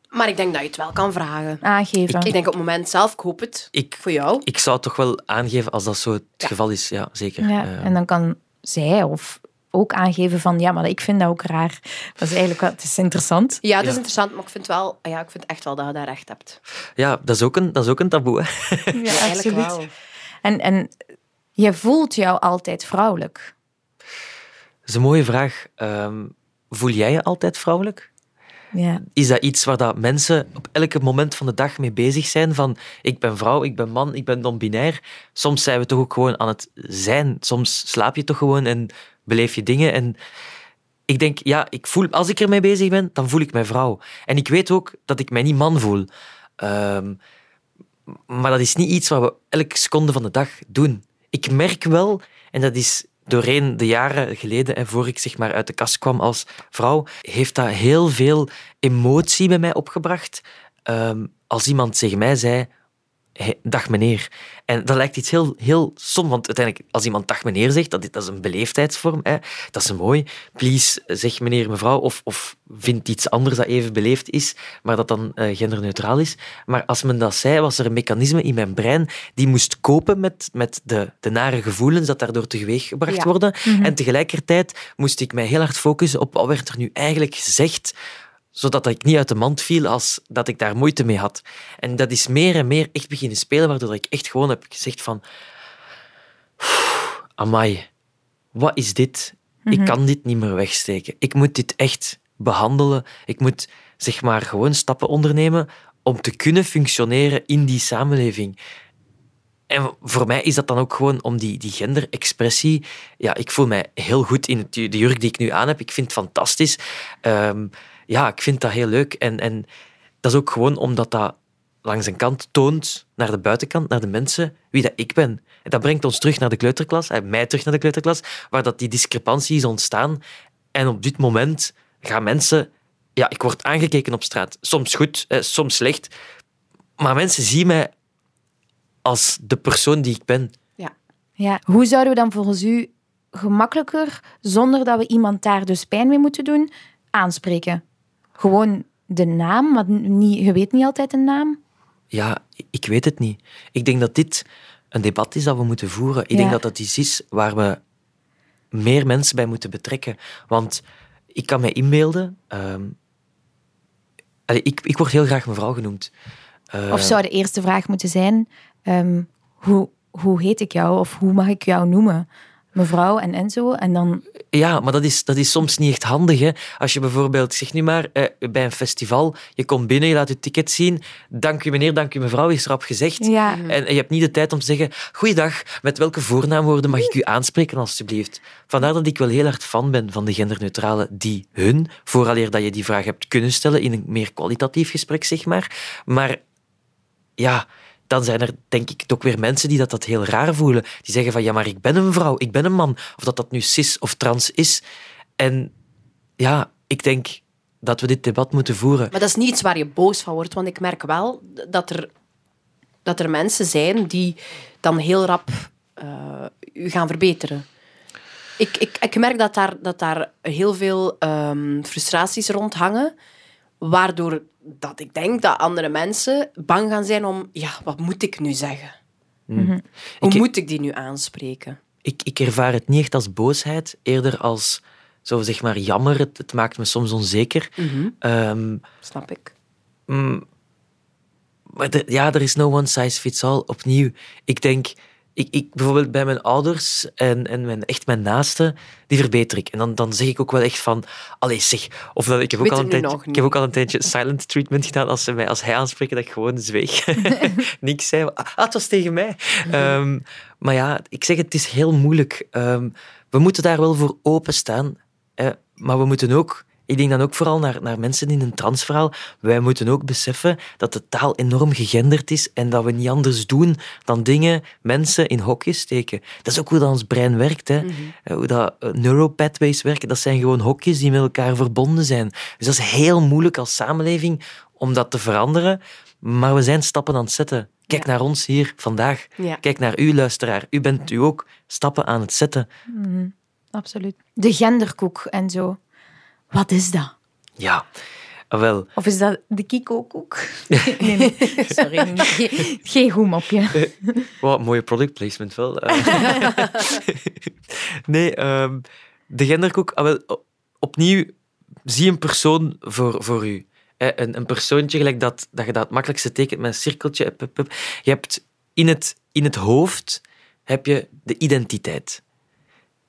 Maar ik denk dat je het wel kan vragen. Aangeven. Ik denk op het moment zelf, ik hoop het Ik, voor jou. ik zou het toch wel aangeven als dat zo het geval is. Ja, zeker. Ja, Eh, en dan kan zij of ook aangeven van ja, maar ik vind dat ook raar. Dat is eigenlijk wel, het is interessant. Ja, het is Ja. interessant, maar ik vind, wel, ja, ik vind echt wel dat je daar recht hebt. ja, dat is ook een, dat is ook een taboe. Hè. Ja, Eigenlijk wel. En, en Je voelt jou altijd vrouwelijk. Dat is een mooie vraag. Ehm, voel jij je altijd vrouwelijk? Ja. Is dat iets waar dat mensen op elke moment van de dag mee bezig zijn? Van ik ben vrouw, ik ben man, ik ben non-binair. Soms zijn we toch ook gewoon aan het zijn. Soms slaap je toch gewoon en beleef je dingen. En ik denk, ja, ik voel, als ik ermee bezig ben, dan voel ik mij vrouw. En ik weet ook dat ik mij niet man voel. Ehm, maar dat is niet iets wat we elke seconde van de dag doen. Ik merk wel, en dat is doorheen de jaren geleden, en voor ik zeg maar uit de kast kwam als vrouw, heeft dat heel veel emotie bij mij opgebracht. Ehm, als iemand tegen mij zei, Hey, dag meneer. En dat lijkt iets heel, heel som, want uiteindelijk, als iemand dag meneer zegt, dat, dat is een beleefdheidsvorm. Hè. Dat is mooi. Please, zeg meneer, mevrouw, of, of vind iets anders dat even beleefd is, maar dat dan uh, genderneutraal is. Maar als men dat zei, was er een mechanisme in mijn brein die moest kopen met, met de, de nare gevoelens dat daardoor teweeg gebracht Ja. worden. Mhm. En tegelijkertijd moest ik mij heel hard focussen op wat werd er nu eigenlijk gezegd zodat ik niet uit de mand viel als dat ik daar moeite mee had. En dat is meer en meer echt beginnen spelen, waardoor ik echt gewoon heb gezegd van... Amai, wat is dit? Ik kan dit niet meer wegsteken. Ik moet dit echt behandelen. Ik moet zeg maar gewoon stappen ondernemen om te kunnen functioneren in die samenleving. En voor mij is dat dan ook gewoon om die, die genderexpressie. Ja, ik voel mij heel goed in het, de jurk die ik nu aan heb. Ik vind het fantastisch. Ehm, ja, ik vind dat heel leuk. En, en dat is ook gewoon omdat dat langs een kant toont naar de buitenkant, naar de mensen, wie dat ik ben. En dat brengt ons terug naar de kleuterklas, eh, mij terug naar de kleuterklas, waar dat die discrepantie is ontstaan. En op dit moment gaan mensen... Ja, ik word aangekeken op straat. Soms goed, eh, soms slecht. Maar mensen zien mij als de persoon die ik ben. Ja. Hoe zouden we dan volgens u gemakkelijker, zonder dat we iemand daar dus pijn mee moeten doen, aanspreken? Gewoon de naam, want niet, je weet niet altijd een naam. Ja, ik weet het niet. Ik denk dat dit een debat is dat we moeten voeren. Ik Ja. denk dat dat iets is waar we meer mensen bij moeten betrekken. Want ik kan me inbeelden... ehm, ik, ik word heel graag mevrouw genoemd. Eh, Of zou de eerste vraag moeten zijn, ehm, hoe, hoe heet ik jou of hoe mag ik jou noemen? Mevrouw en Enzo. En dan, Ja, maar dat is, dat is soms niet echt handig. Hè? Als je bijvoorbeeld, zeg nu maar, eh, bij een festival, je komt binnen, je laat je ticket zien, dank u meneer, dank u mevrouw, is erop gezegd. ja, en je hebt niet de tijd om te zeggen, goeiedag, met welke voornaamwoorden mag ik u aanspreken, alstublieft? Vandaar dat ik wel heel hard fan ben van de genderneutrale die, hun, vooraleer dat je die vraag hebt kunnen stellen in een meer kwalitatief gesprek, zeg maar. Maar ja, dan zijn er denk ik ook weer mensen die dat, dat heel raar voelen. Die zeggen van, ja, maar ik ben een vrouw, ik ben een man. Of dat dat nu cis of trans is. En ja, ik denk dat we dit debat moeten voeren. Maar dat is niet iets waar je boos van wordt, want ik merk wel dat er, dat er mensen zijn die dan heel rap eh, u gaan verbeteren. Ik, ik, ik merk dat daar, dat daar heel veel ehm, frustraties rond hangen, waardoor dat ik denk dat andere mensen bang gaan zijn om, ja, wat moet ik nu zeggen? Hoe Ik- moet ik die nu aanspreken? Ik, ik ervaar het niet echt als boosheid, eerder als, zo zeg maar, jammer. Het, het maakt me soms onzeker. Ehm, Snap ik. Mm, maar de- ja, er is no one size fits all. Opnieuw, ik denk, ik, ik, bijvoorbeeld bij mijn ouders en, en mijn, echt mijn naasten, die verbeter ik. En dan, dan zeg ik ook wel echt van, allee zeg. Of dat, ik, heb ook al een tijdje, ik heb ook al een tijdje silent treatment gedaan als, ze mij, als hij aanspreken, dat ik gewoon zweeg. Niks zei. Ah, het was tegen mij. Ehm, maar ja, ik zeg, het is heel moeilijk. Ehm, we moeten daar wel voor openstaan. Hè, maar we moeten ook, ik denk dan ook vooral naar, naar mensen in een transverhaal, wij moeten ook beseffen dat de taal enorm gegenderd is en dat we niet anders doen dan dingen, mensen in hokjes steken. Dat is ook hoe dat ons brein werkt. Hè. Eh, Hoe dat eh, neuropathways werken, dat zijn gewoon hokjes die met elkaar verbonden zijn. Dus dat is heel moeilijk als samenleving om dat te veranderen. Maar we zijn stappen aan het zetten. Kijk Ja. naar ons hier vandaag. Ja. Kijk naar u, luisteraar. U bent u ook stappen aan het zetten. absoluut. De genderkoek en zo. Wat is dat? Ja, wel. Of is dat de Kiko-koek? Nee, nee. Sorry, geen, geen goed mopje. Wat mooie product placement wel. Eh. nee, ehm, de genderkoek. ah, wel, opnieuw, zie een persoon voor, voor u. Hè, Een, een persoontje, gelijk dat, dat je dat het makkelijkste tekent met een cirkeltje. Je hebt in het, in het hoofd heb je de identiteit.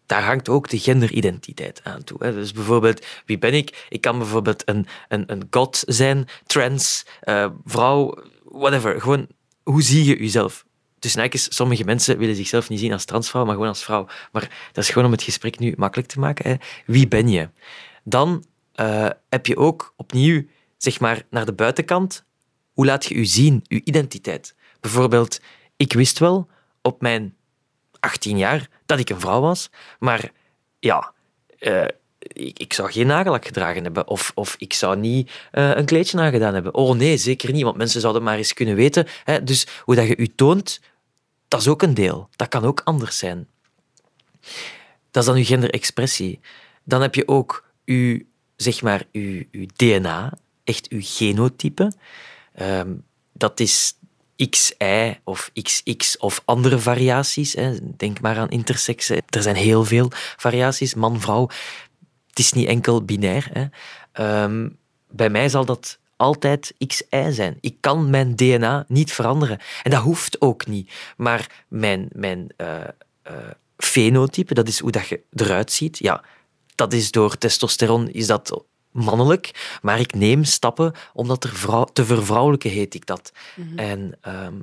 Daar hangt ook de genderidentiteit aan toe. Hè. Dus bijvoorbeeld, wie ben ik? Ik kan bijvoorbeeld een, een, een god zijn, trans, uh, vrouw, whatever. Gewoon, hoe zie je jezelf? tussen haakjes, sommige mensen willen zichzelf niet zien als transvrouw, maar gewoon als vrouw. Maar dat is gewoon om het gesprek nu makkelijk te maken. Hè. Wie ben je? Dan uh, heb je ook opnieuw, zeg maar, naar de buitenkant. Hoe laat je je zien, je identiteit? Bijvoorbeeld, ik wist wel op mijn 18 jaar dat ik een vrouw was, maar ja, uh, ik, zou geen nagellak gedragen hebben of, of ik zou niet uh, een kleedje aangedaan hebben. Oh nee, zeker niet, want mensen zouden maar eens kunnen weten. Hè? Dus hoe dat je je toont, dat is ook een deel. Dat kan ook anders zijn. Dat is dan je genderexpressie. Dan heb je ook je, zeg maar, je DNA, echt je genotype. Um, dat is XY of XX of andere variaties. Denk maar aan intersex. Er zijn heel veel variaties, man, vrouw. Het is niet enkel binair. Um, bij mij zal dat altijd XY zijn. Ik kan mijn DNA niet veranderen. En dat hoeft ook niet. Maar mijn, mijn uh, uh, fenotype, dat is hoe dat je eruit ziet, ja, dat is door testosteron is dat mannelijk, maar ik neem stappen omdat er vrouw, te vervrouwelijken heet ik dat. Mhm. En um,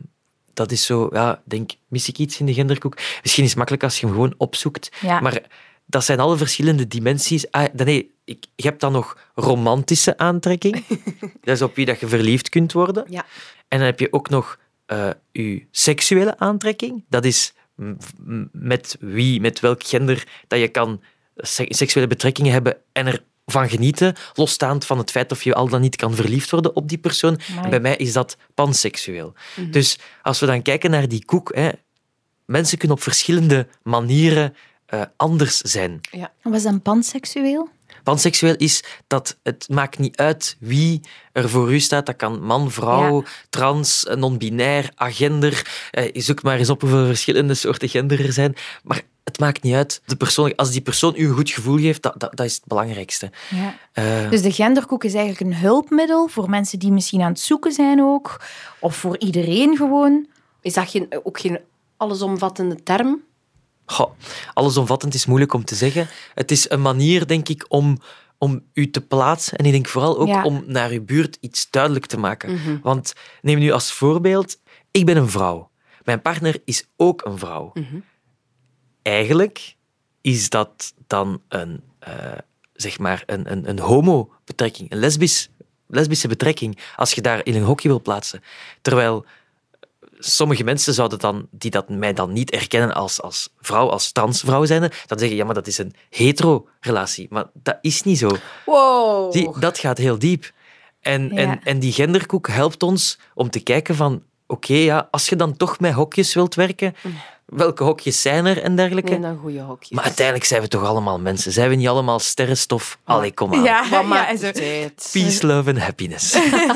dat is zo, ja, denk, mis ik iets in de genderkoek? Misschien is het makkelijk als je hem gewoon opzoekt, ja. maar dat zijn alle verschillende dimensies. Ah, nee, ik, je hebt dan nog romantische aantrekking. dat is op wie dat je verliefd kunt worden. Ja. En dan heb je ook nog uh, je seksuele aantrekking. Dat is met wie, met welk gender dat je kan seksuele betrekkingen hebben en er van genieten, losstaand van het feit of je al dan niet kan verliefd worden op die persoon. En bij mij is dat panseksueel. Mm -hmm. Dus als we dan kijken naar die koek, hè, mensen kunnen op verschillende manieren uh, anders zijn. Ja. Wat is dan panseksueel? Panseksueel is dat het maakt niet uit wie er voor u staat. Dat kan man, vrouw, ja. trans, non-binair, agender. Eh, je zoekt maar eens op hoeveel verschillende soorten gender er zijn. Maar het maakt niet uit. De persoon, als die persoon u een goed gevoel geeft, dat, dat, dat is het belangrijkste. Ja. Uh, dus de genderkoek is eigenlijk een hulpmiddel voor mensen die misschien aan het zoeken zijn ook. Of voor iedereen gewoon. Is dat geen, ook geen allesomvattende term? Goh, allesomvattend is moeilijk om te zeggen. Het is een manier, denk ik, om, om u te plaatsen. En ik denk vooral ook Ja. om naar uw buurt iets duidelijk te maken. Mhm. Want neem nu als voorbeeld, ik ben een vrouw. Mijn partner is ook een vrouw. Mhm. Eigenlijk is dat dan een, eh, zeg maar een, een, een homo-betrekking, een lesbisch, lesbische betrekking, als je daar in een hokje wil plaatsen. Terwijl sommige mensen zouden dan, die dat mij dan niet erkennen als, als vrouw, als transvrouw zijn, dan zeggen, ja, maar dat is een hetero-relatie. Maar dat is niet zo. Wow. Zie, dat gaat heel diep. En, Ja. en, en die genderkoek helpt ons om te kijken van, oké, ja, als je dan toch met hokjes wilt werken, welke hokjes zijn er en dergelijke? Nee, dan goede hokjes. Maar uiteindelijk zijn we toch allemaal mensen. Zijn we niet allemaal sterrenstof? Allee, kom aan. Ja, Wat maakt het? Peace, love and happiness.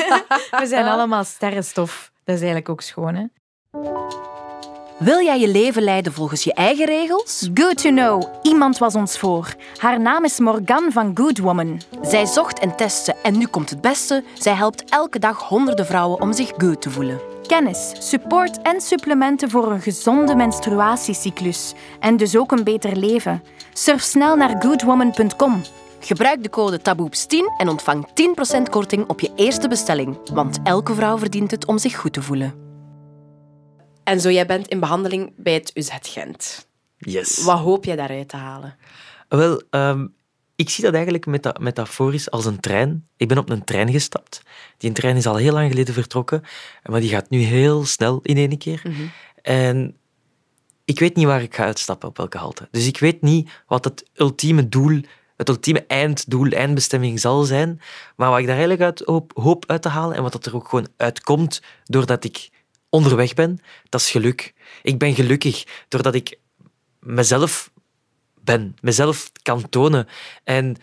We zijn allemaal sterrenstof. Dat is eigenlijk ook schoon, hè? Wil jij je leven leiden volgens je eigen regels? Good to know. Iemand was ons voor. Haar naam is Morgan van Good Woman. Zij zocht en testte en nu komt het beste. Zij helpt elke dag honderden vrouwen om zich good te voelen. Kennis, support en supplementen voor een gezonde menstruatiecyclus. En dus ook een beter leven. Surf snel naar goodwoman.com. Gebruik de code TABOEPS10 en ontvang 10% korting op je eerste bestelling. Want elke vrouw verdient het om zich goed te voelen. En zo, jij bent in behandeling bij het UZ Gent. Yes. Wat hoop je daaruit te halen? Wel, ehm, ik zie dat eigenlijk meta metaforisch als een trein. Ik ben op een trein gestapt. Die trein is al heel lang geleden vertrokken, maar die gaat nu heel snel in één keer. En ik weet niet waar ik ga uitstappen, op welke halte. Dus ik weet niet wat het ultieme doel, het ultieme einddoel, eindbestemming zal zijn. Maar wat ik daar eigenlijk uit hoop, hoop uit te halen en wat dat er ook gewoon uitkomt doordat ik onderweg ben, dat is geluk. Ik ben gelukkig doordat ik mezelf ben, mezelf kan tonen. En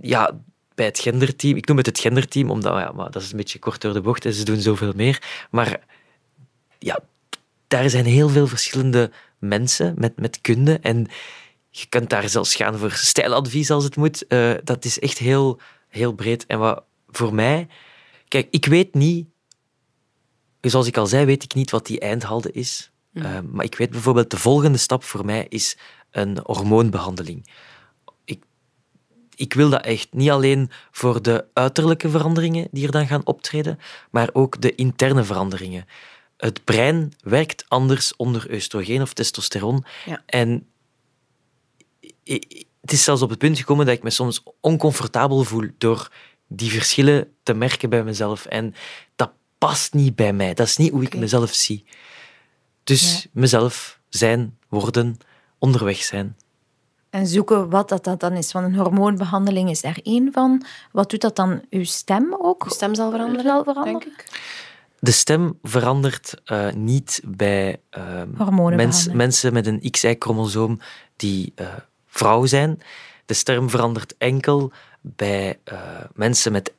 ja, bij het genderteam, ik noem het het genderteam, omdat ja, maar dat is een beetje kort door de bocht en ze doen zoveel meer. Maar ja, daar zijn heel veel verschillende mensen met, met kunde en je kunt daar zelfs gaan voor stijladvies als het moet. Eh, dat is echt heel, heel breed. En wat voor mij... Kijk, ik weet niet... Zoals ik al zei, weet ik niet wat die eindhalde is. Uh, maar ik weet bijvoorbeeld, de volgende stap voor mij is een hormoonbehandeling. Ik, ik wil dat echt. Niet alleen voor de uiterlijke veranderingen die er dan gaan optreden, maar ook de interne veranderingen. Het brein werkt anders onder oestrogeen of testosteron. Ja. En het is zelfs op het punt gekomen dat ik me soms oncomfortabel voel door die verschillen te merken bij mezelf. En dat past niet bij mij. Dat is niet hoe ik mezelf zie. Dus Ja. mezelf zijn, worden, onderweg zijn. En zoeken wat dat, dat dan is. Want een hormoonbehandeling is daar één van. Wat doet dat dan? Uw stem ook? Je stem zal veranderen, Zal veranderen? denk ik. De stem verandert eh, niet bij ehm, mens- mensen met een XY-chromosoom die eh, vrouw zijn. De stem verandert enkel bij eh, mensen met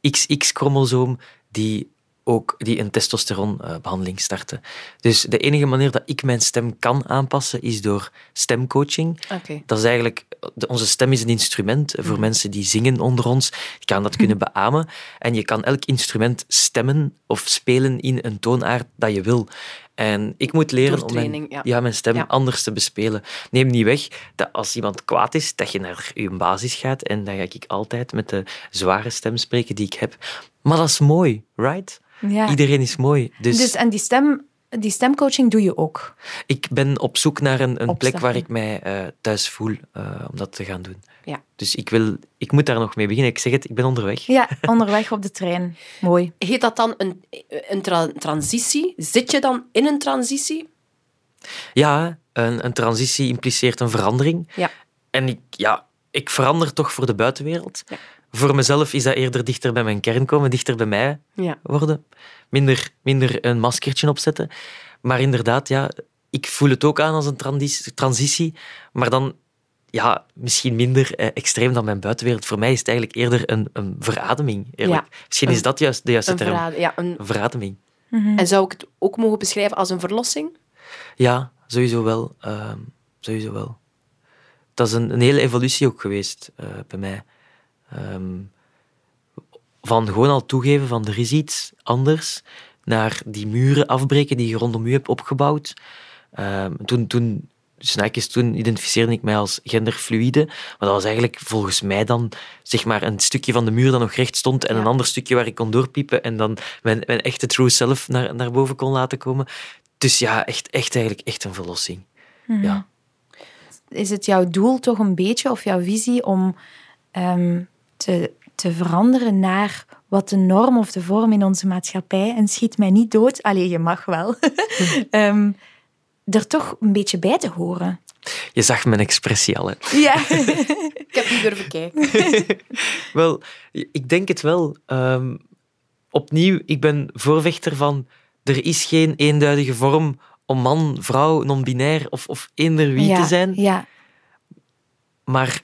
XX-chromosoom die ook die een testosteronbehandeling starten. Dus de enige manier dat ik mijn stem kan aanpassen is door stemcoaching. Oké. Dat is eigenlijk, onze stem is een instrument voor mensen die zingen onder ons. Je kan dat kunnen beamen. En je kan elk instrument stemmen of spelen in een toonaard dat je wil. En ik moet leren om mijn, ja. mijn stem Ja. anders te bespelen. Neem niet weg dat als iemand kwaad is, dat je naar je basis gaat. En dan ga ik altijd met de zware stem spreken die ik heb. Maar dat is mooi, right? Ja. Iedereen is mooi. Dus, Dus, en die, stem, die stemcoaching doe je ook. ik ben op zoek naar een, een plek waar ik mij eh, thuis voel eh, om dat te gaan doen. Ja. Dus ik, wil, ik moet daar nog mee beginnen. Ik zeg het, ik ben onderweg. Ja, onderweg op de trein. Mooi. Heet dat dan een, een tra- transitie? Zit je dan in een transitie? Ja, een, een transitie impliceert een verandering. Ja. En ik, ja, ik verander toch voor de buitenwereld. Ja. Voor mezelf is dat eerder dichter bij mijn kern komen, dichter bij mij Ja. worden. Minder, minder een maskertje opzetten. Maar inderdaad, ja, ik voel het ook aan als een transi- transitie. Maar dan ja, misschien minder eh, extreem dan mijn buitenwereld. Voor mij is het eigenlijk eerder een, een verademing. Eerlijk. Misschien is dat juist de juiste Een term. ja, een, verademing. en zou ik het ook mogen beschrijven als een verlossing? Ja, sowieso wel. Ehm, sowieso wel. Dat is een, een hele evolutie ook geweest eh, bij mij. Ehm, van gewoon al toegeven van er is iets anders, naar die muren afbreken die je rondom je hebt opgebouwd. Ehm, toen, toen, snaakjes, toen identificeerde ik mij als genderfluïde, maar dat was eigenlijk volgens mij dan zeg maar een stukje van de muur dat nog recht stond en Ja. een ander stukje waar ik kon doorpiepen en dan mijn, mijn echte true self naar, naar boven kon laten komen. Dus ja, echt, echt eigenlijk echt een verlossing. Ja. Is het jouw doel toch een beetje, of jouw visie, om ehm, te, te veranderen naar wat de norm of de vorm in onze maatschappij, en schiet mij niet dood, allee, je mag wel, Ehm, er toch een beetje bij te horen? Je zag mijn expressie al. Hè. Ja. Ik heb niet durven kijken. Wel, ik denk het wel. Ehm, opnieuw, ik ben voorvechter van er is geen eenduidige vorm om man, vrouw, non-binair of, of eender wie ja. te zijn. Ja. Maar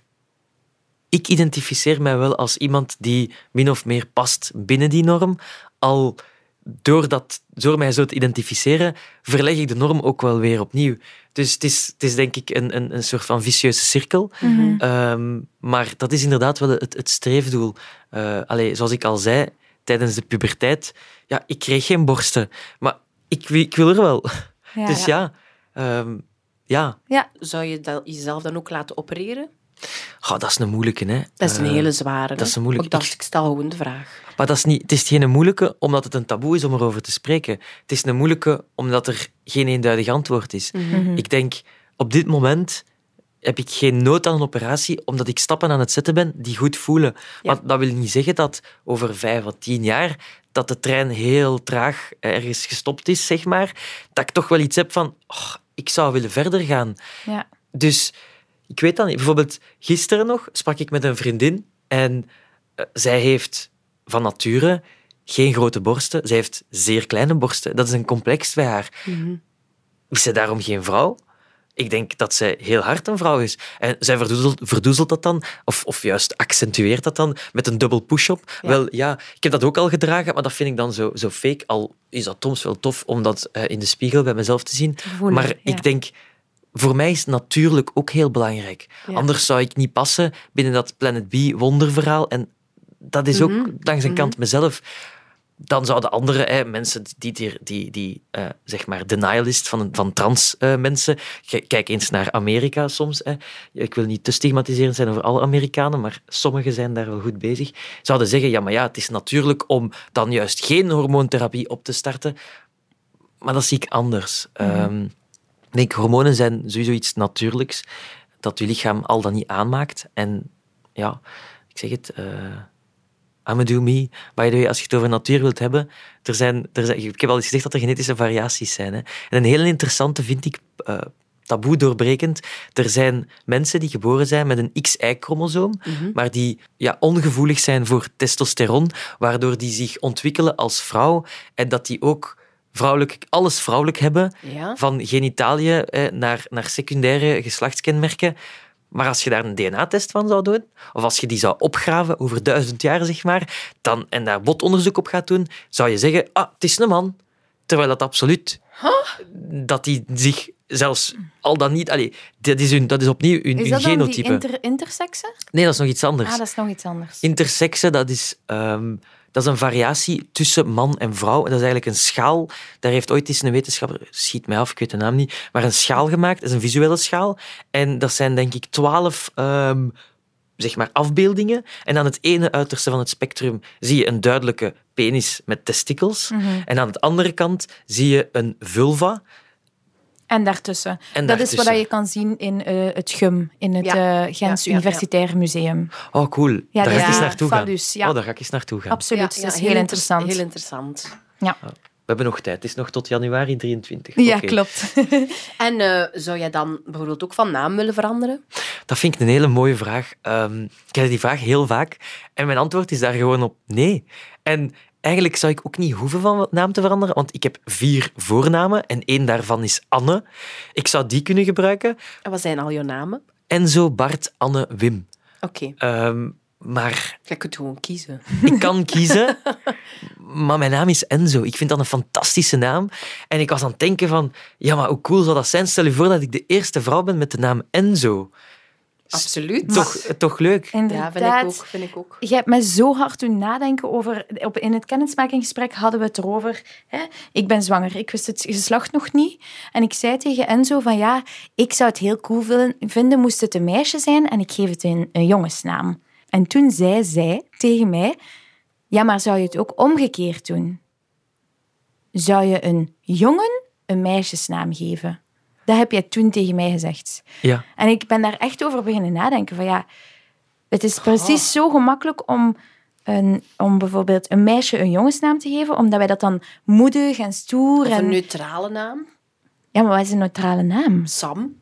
ik identificeer mij wel als iemand die min of meer past binnen die norm. Al door, dat, door mij zo te identificeren, verleg ik de norm ook wel weer opnieuw. Dus het is, het is denk ik een, een, een soort van vicieuze cirkel. Mhm. Ehm, maar dat is inderdaad wel het, het streefdoel. Eh allee, zoals ik al zei, tijdens de puberteit, ja, ik kreeg geen borsten. Maar ik, ik wil er wel. Ja. dus ja, ehm, ja. Zou je dat jezelf dan ook laten opereren? Goh, dat is een moeilijke, hè. Dat is een Eh, hele zware. dat is een moeilijke- Ik dacht, ik stel gewoon de vraag. Maar dat is niet, het is geen moeilijke omdat het een taboe is om erover te spreken. Het is een moeilijke omdat er geen eenduidig antwoord is. Mhm. Ik denk, op dit moment heb ik geen nood aan een operatie omdat ik stappen aan het zetten ben die goed voelen. Ja. Maar dat wil niet zeggen dat over vijf of tien jaar dat de trein heel traag ergens gestopt is, zeg maar. Dat ik toch wel iets heb van, oh, ik zou willen verder gaan. Ja. Dus ik weet dat niet. Bijvoorbeeld gisteren nog sprak ik met een vriendin en eh, zij heeft van nature geen grote borsten. Zij heeft zeer kleine borsten. Dat is een complex bij haar. Is zij daarom geen vrouw? Ik denk dat zij heel hard een vrouw is. En zij verdoezelt, verdoezelt dat dan, of, of juist accentueert dat dan met een dubbel push-up. Ja. Wel, ja, ik heb dat ook al gedragen, maar dat vind ik dan zo, zo fake. Al is dat soms wel tof om dat eh, in de spiegel bij mezelf te zien. voelen, maar ja. ik denk, voor mij is natuurlijk ook heel belangrijk. Ja. Anders zou ik niet passen binnen dat Planet B wonderverhaal. En dat is ook Mhm, langs een kant mezelf. dan zouden andere hè, mensen die, die, die, die eh, zeg maar denialist van, van trans eh, mensen, kijk eens naar Amerika soms. Hè. Ik wil niet te stigmatiserend zijn over alle Amerikanen, maar sommigen zijn daar wel goed bezig. Zouden zeggen, ja, maar ja, het is natuurlijk om dan juist geen hormoontherapie op te starten. Maar dat zie ik anders. Ik denk, hormonen zijn sowieso iets natuurlijks dat je lichaam al dan niet aanmaakt. En ja, ik zeg het, eh I'm do me. By the way, als je het over natuur wilt hebben, er zijn, er zijn, ik heb al eens gezegd dat er genetische variaties zijn. Hè. En een hele interessante vind ik, eh, taboe doorbrekend, er zijn mensen die geboren zijn met een XY-chromosoom, maar die ja, ongevoelig zijn voor testosteron, waardoor die zich ontwikkelen als vrouw en dat die ook vrouwelijk, alles vrouwelijk hebben, Ja. van genitaliën naar, naar secundaire geslachtskenmerken. Maar als je daar een DNA-test van zou doen, of als je die zou opgraven over duizend jaar, zeg maar, dan, en daar botonderzoek op gaat doen, zou je zeggen, ah, het is een man. Terwijl dat absoluut... Dat die zich zelfs al dan niet... Allee, dat, is hun, dat is opnieuw hun, Is hun dat dan die genotype. inter intersexe? Nee, dat is nog iets anders. Ah, dat is nog iets anders. Intersexe, dat is, ehm, dat is een variatie tussen man en vrouw. En dat is eigenlijk een schaal. Daar heeft ooit eens een wetenschapper, schiet mij af, ik weet de naam niet, maar een schaal gemaakt. Dat is een visuele schaal. En dat zijn denk ik twaalf ehm, zeg maar afbeeldingen. En aan het ene uiterste van het spectrum zie je een duidelijke penis met testikels. Mhm. En aan de andere kant zie je een vulva. En daartussen. En dat is wat je kan zien in eh, het GUM, in het Ja. eh, Gens Ja, ja, ja. Universitair Museum. Oh, cool. daar ga ik eens die naartoe gaan. Oh, daar ga ik eens naartoe gaan. Absoluut, Ja, dat is heel inter- interessant. Heel interessant. Ja, We hebben nog tijd. Het is nog tot januari 23. ja klopt. En eh, zou jij dan bijvoorbeeld ook van naam willen veranderen? Dat vind ik een hele mooie vraag. Ehm, ik krijg die vraag heel vaak. En mijn antwoord is daar gewoon op nee. En eigenlijk zou ik ook niet hoeven van naam te veranderen, want ik heb vier voornamen en één daarvan is Anne. Ik zou die kunnen gebruiken. En wat zijn al jouw namen? Enzo, Bart, Anne, Wim. Oké, Ehm, maar jij kunt gewoon kiezen. ik kan kiezen. Maar mijn naam is Enzo. Ik vind dat een fantastische naam. En ik was aan het denken van, ja, maar hoe cool zou dat zijn? Stel je voor dat ik de eerste vrouw ben met de naam Enzo. Absoluut. Toch, toch leuk? Ja, vind ik ook. Vind ik ook. Je hebt me zo hard doen nadenken over... Op, in het kennismakingsgesprek hadden we het erover. Hè? Ik ben zwanger. Ik wist het geslacht nog niet. En ik zei tegen Enzo van ja, ik zou het heel cool vinden, vinden moest het een meisje zijn en ik geef het een, een jongensnaam. En toen zei zij tegen mij, ja, maar zou je het ook omgekeerd doen? Zou je een jongen een meisjesnaam geven? Dat heb jij toen tegen mij gezegd. Ja. En ik ben daar echt over beginnen nadenken. Van ja, het is precies zo gemakkelijk om, een, om bijvoorbeeld een meisje een jongensnaam te geven, omdat wij dat dan moedig en stoer Of en... een neutrale naam. Ja, maar wat is een neutrale naam? Sam.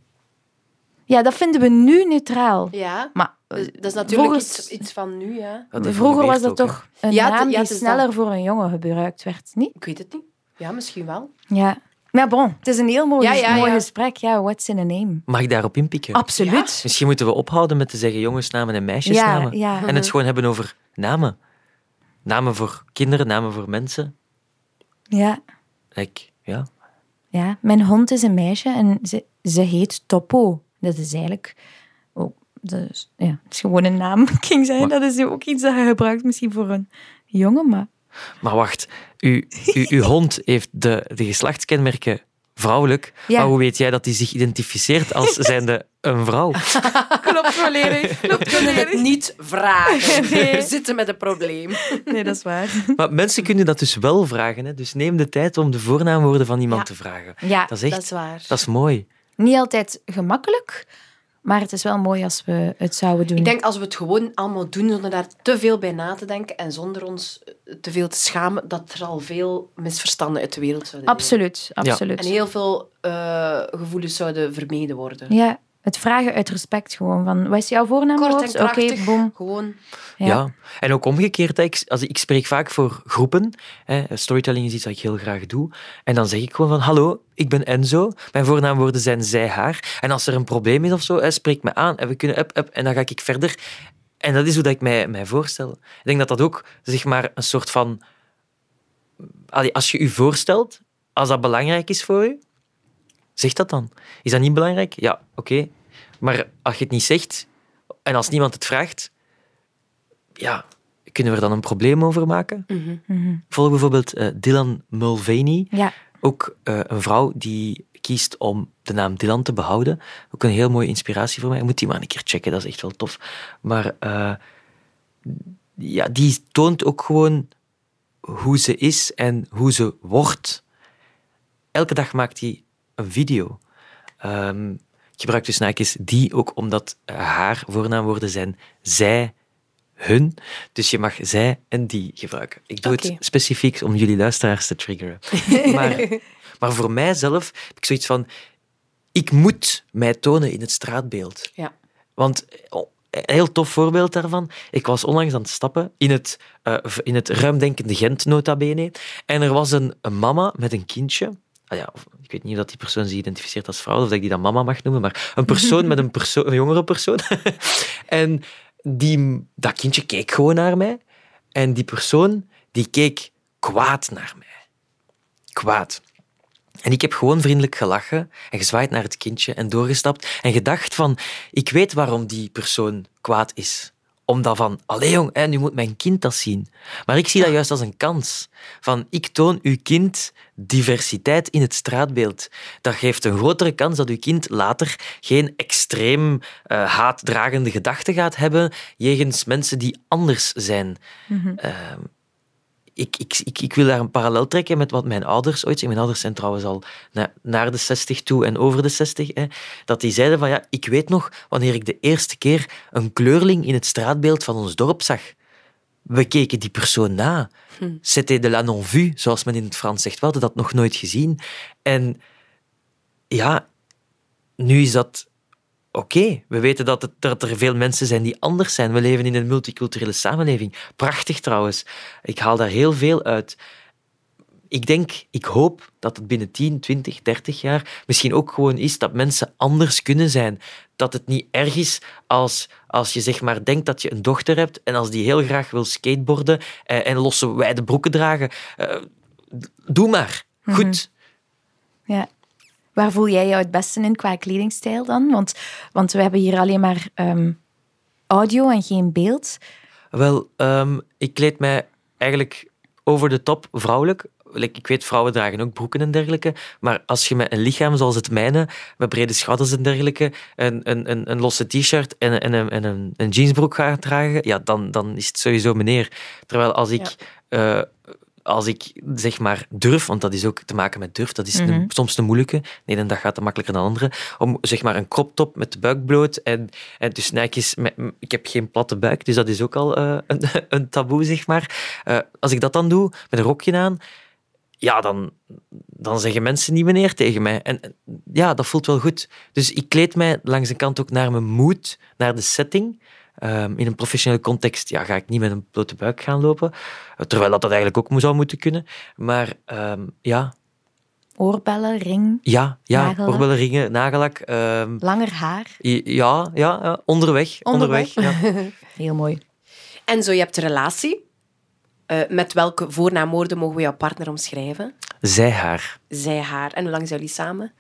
Ja, dat vinden we nu neutraal. Ja. Maar Dus dat is natuurlijk volgens- iets, iets van nu, ja. Vroeger was dat ook, toch een Ja, naam die sneller voor een jongen gebruikt werd, niet? Ik weet het niet. Ja, misschien wel. Ja. Maar bon, het is een heel mooi, Ja, ja, mooi ja. gesprek. Ja, what's in a name? Mag ik daarop inpikken? Absoluut. Misschien moeten we ophouden met te zeggen jongensnamen en meisjesnamen. Ja, ja. En het gewoon hebben over namen. Namen voor kinderen, namen voor mensen. Ja. Like, ja. Ja, mijn hond is een meisje en ze, ze heet Topo. Dat is eigenlijk... Is, ja, het is gewoon een naam. Zeggen, Maar- dat is ook iets dat je gebruikt misschien voor een jongen, maar... Maar wacht, uw, uw, uw hond heeft de, de geslachtskenmerken vrouwelijk. Ja. Maar hoe weet jij dat hij zich identificeert als zijnde een vrouw? Klopt volledig. We kunnen het niet vragen. Nee. We zitten met een probleem. Nee, dat is waar. Maar mensen kunnen dat dus wel vragen. Hè? Dus neem de tijd om de voornaamwoorden van iemand Ja. te vragen. Ja, Dat is echt Dat is waar. dat is mooi. niet altijd gemakkelijk, maar het is wel mooi als we het zouden doen. Ik denk als we het gewoon allemaal doen zonder daar te veel bij na te denken en zonder ons eh, te veel te schamen, dat er al veel misverstanden uit de wereld zouden delen. Absoluut, absoluut. En heel veel eh, gevoelens zouden vermeden worden. Ja, het vragen uit respect gewoon. Van, wat is jouw voornaamwoord? Kort en Oké, krachtig. boom. Gewoon. Ja. Ja. En ook omgekeerd, ik, als ik, ik spreek vaak voor groepen. Hè, storytelling is iets dat ik heel graag doe. En dan zeg ik gewoon van, hallo, ik ben Enzo. Mijn voornaamwoorden zijn zij, haar. En als er een probleem is of zo, hè, spreek me aan. En we kunnen up, up. En dan ga ik verder. En dat is hoe dat ik mij, mij voorstel. Ik denk dat dat ook, zeg maar, een soort van... Allee, als je je voorstelt, als dat belangrijk is voor je, zeg dat dan. Is dat niet belangrijk? Ja, oké. Maar als je het niet zegt, en als niemand het vraagt, ja, kunnen we er dan een probleem over maken? Mhm. Volg bijvoorbeeld eh, Dylan Mulvaney, Ja. ook eh, een vrouw die kiest om de naam Dylan te behouden. Ook een heel mooie inspiratie voor mij. Ik moet die maar een keer checken, dat is echt wel tof. Maar eh, ja, die toont ook gewoon hoe ze is en hoe ze wordt. Elke dag maakt hij een video. Ehm, ik gebruik dus naakjes die ook omdat eh, haar voornaamwoorden zijn zij, hun. Dus je mag zij en die gebruiken. Ik doe het specifiek om jullie luisteraars te triggeren. maar, maar voor mijzelf heb ik zoiets van... Ik moet mij tonen in het straatbeeld. Ja. Want oh, een heel tof voorbeeld daarvan. Ik was onlangs aan het stappen in het, eh, in het ruimdenkende Gent, nota bene. En er was een, een mama met een kindje. Ah ja, ik weet niet of dat die persoon zich identificeert als vrouw of dat ik die dan mama mag noemen, maar een persoon met een, een jongere persoon. en die, dat kindje keek gewoon naar mij. En die persoon die keek kwaad naar mij. Kwaad. En ik heb gewoon vriendelijk gelachen en gezwaaid naar het kindje en doorgestapt en gedacht van, ik weet waarom die persoon kwaad is. Omdat van, allee jong, hè, nu moet mijn kind dat zien. Maar ik zie dat juist als een kans. Van, ik toon uw kind diversiteit in het straatbeeld. Dat geeft een grotere kans dat uw kind later geen extreem eh, haatdragende gedachten gaat hebben jegens mensen die anders zijn. Ehm, ik, ik, ik, ik wil daar een parallel trekken met wat mijn ouders ooit. Mijn ouders zijn trouwens al na- naar de 60 toe en over de 60. Hè, dat die zeiden van ja, ik weet nog wanneer ik de eerste keer een kleurling in het straatbeeld van ons dorp zag. We keken die persoon na. C'était de la non-vue, zoals men in het Frans zegt. We hadden dat nog nooit gezien. En ja, nu is dat oké. We weten dat, het, dat er veel mensen zijn die anders zijn. We leven in een multiculturele samenleving. Prachtig trouwens. Ik haal daar heel veel uit. Ik denk, ik hoop dat het binnen 10, 20, 30 jaar misschien ook gewoon is dat mensen anders kunnen zijn. Dat het niet erg is als, als je zeg maar denkt dat je een dochter hebt en als die heel graag wil skateboarden en, en losse wijde broeken dragen. eh, doe maar. Goed. Ja. Waar voel jij jou het beste in qua kledingstijl dan? Want, want we hebben hier alleen maar ehm, audio en geen beeld. Wel, ehm, ik kleed mij eigenlijk over de top vrouwelijk. Ik weet, vrouwen dragen ook broeken en dergelijke. Maar als je met een lichaam zoals het mijne, met brede schouders en dergelijke, een, een, een, een losse t-shirt en, en, een, en een, een jeansbroek gaat dragen, ja, dan, dan is het sowieso meneer. Terwijl als ik, eh, als ik zeg maar durf, want dat is ook te maken met durf, dat is een- soms de moeilijke. Nee, dan dat gaat het makkelijker dan andere. Om zeg maar een crop top met de buik bloot en, en dus Nike's met, ik heb geen platte buik, dus dat is ook al eh, een, een taboe, zeg maar. Eh, als ik dat dan doe, met een rokje aan, ja, dan, dan zeggen mensen niet meneer tegen mij. En en ja, dat voelt wel goed. Dus ik kleed mij langs de kant ook naar mijn moed, naar de setting. Ehm, in een professionele context ja, ga ik niet met een blote buik gaan lopen. Eh, Terwijl dat, dat eigenlijk ook zou moeten kunnen. Maar ehm, ja, Oorbellen, ring, ja, ja Nagellak. oorbellen, ringen, nagellak. ehm, langer haar. ja, ja, ja, onderweg. Onderweg. onderweg ja. Heel mooi. En zo, je hebt een relatie. Eh, met welke voornaamwoorden mogen we jouw partner omschrijven? Zij, haar. Zij, haar. En hoe lang zijn jullie samen?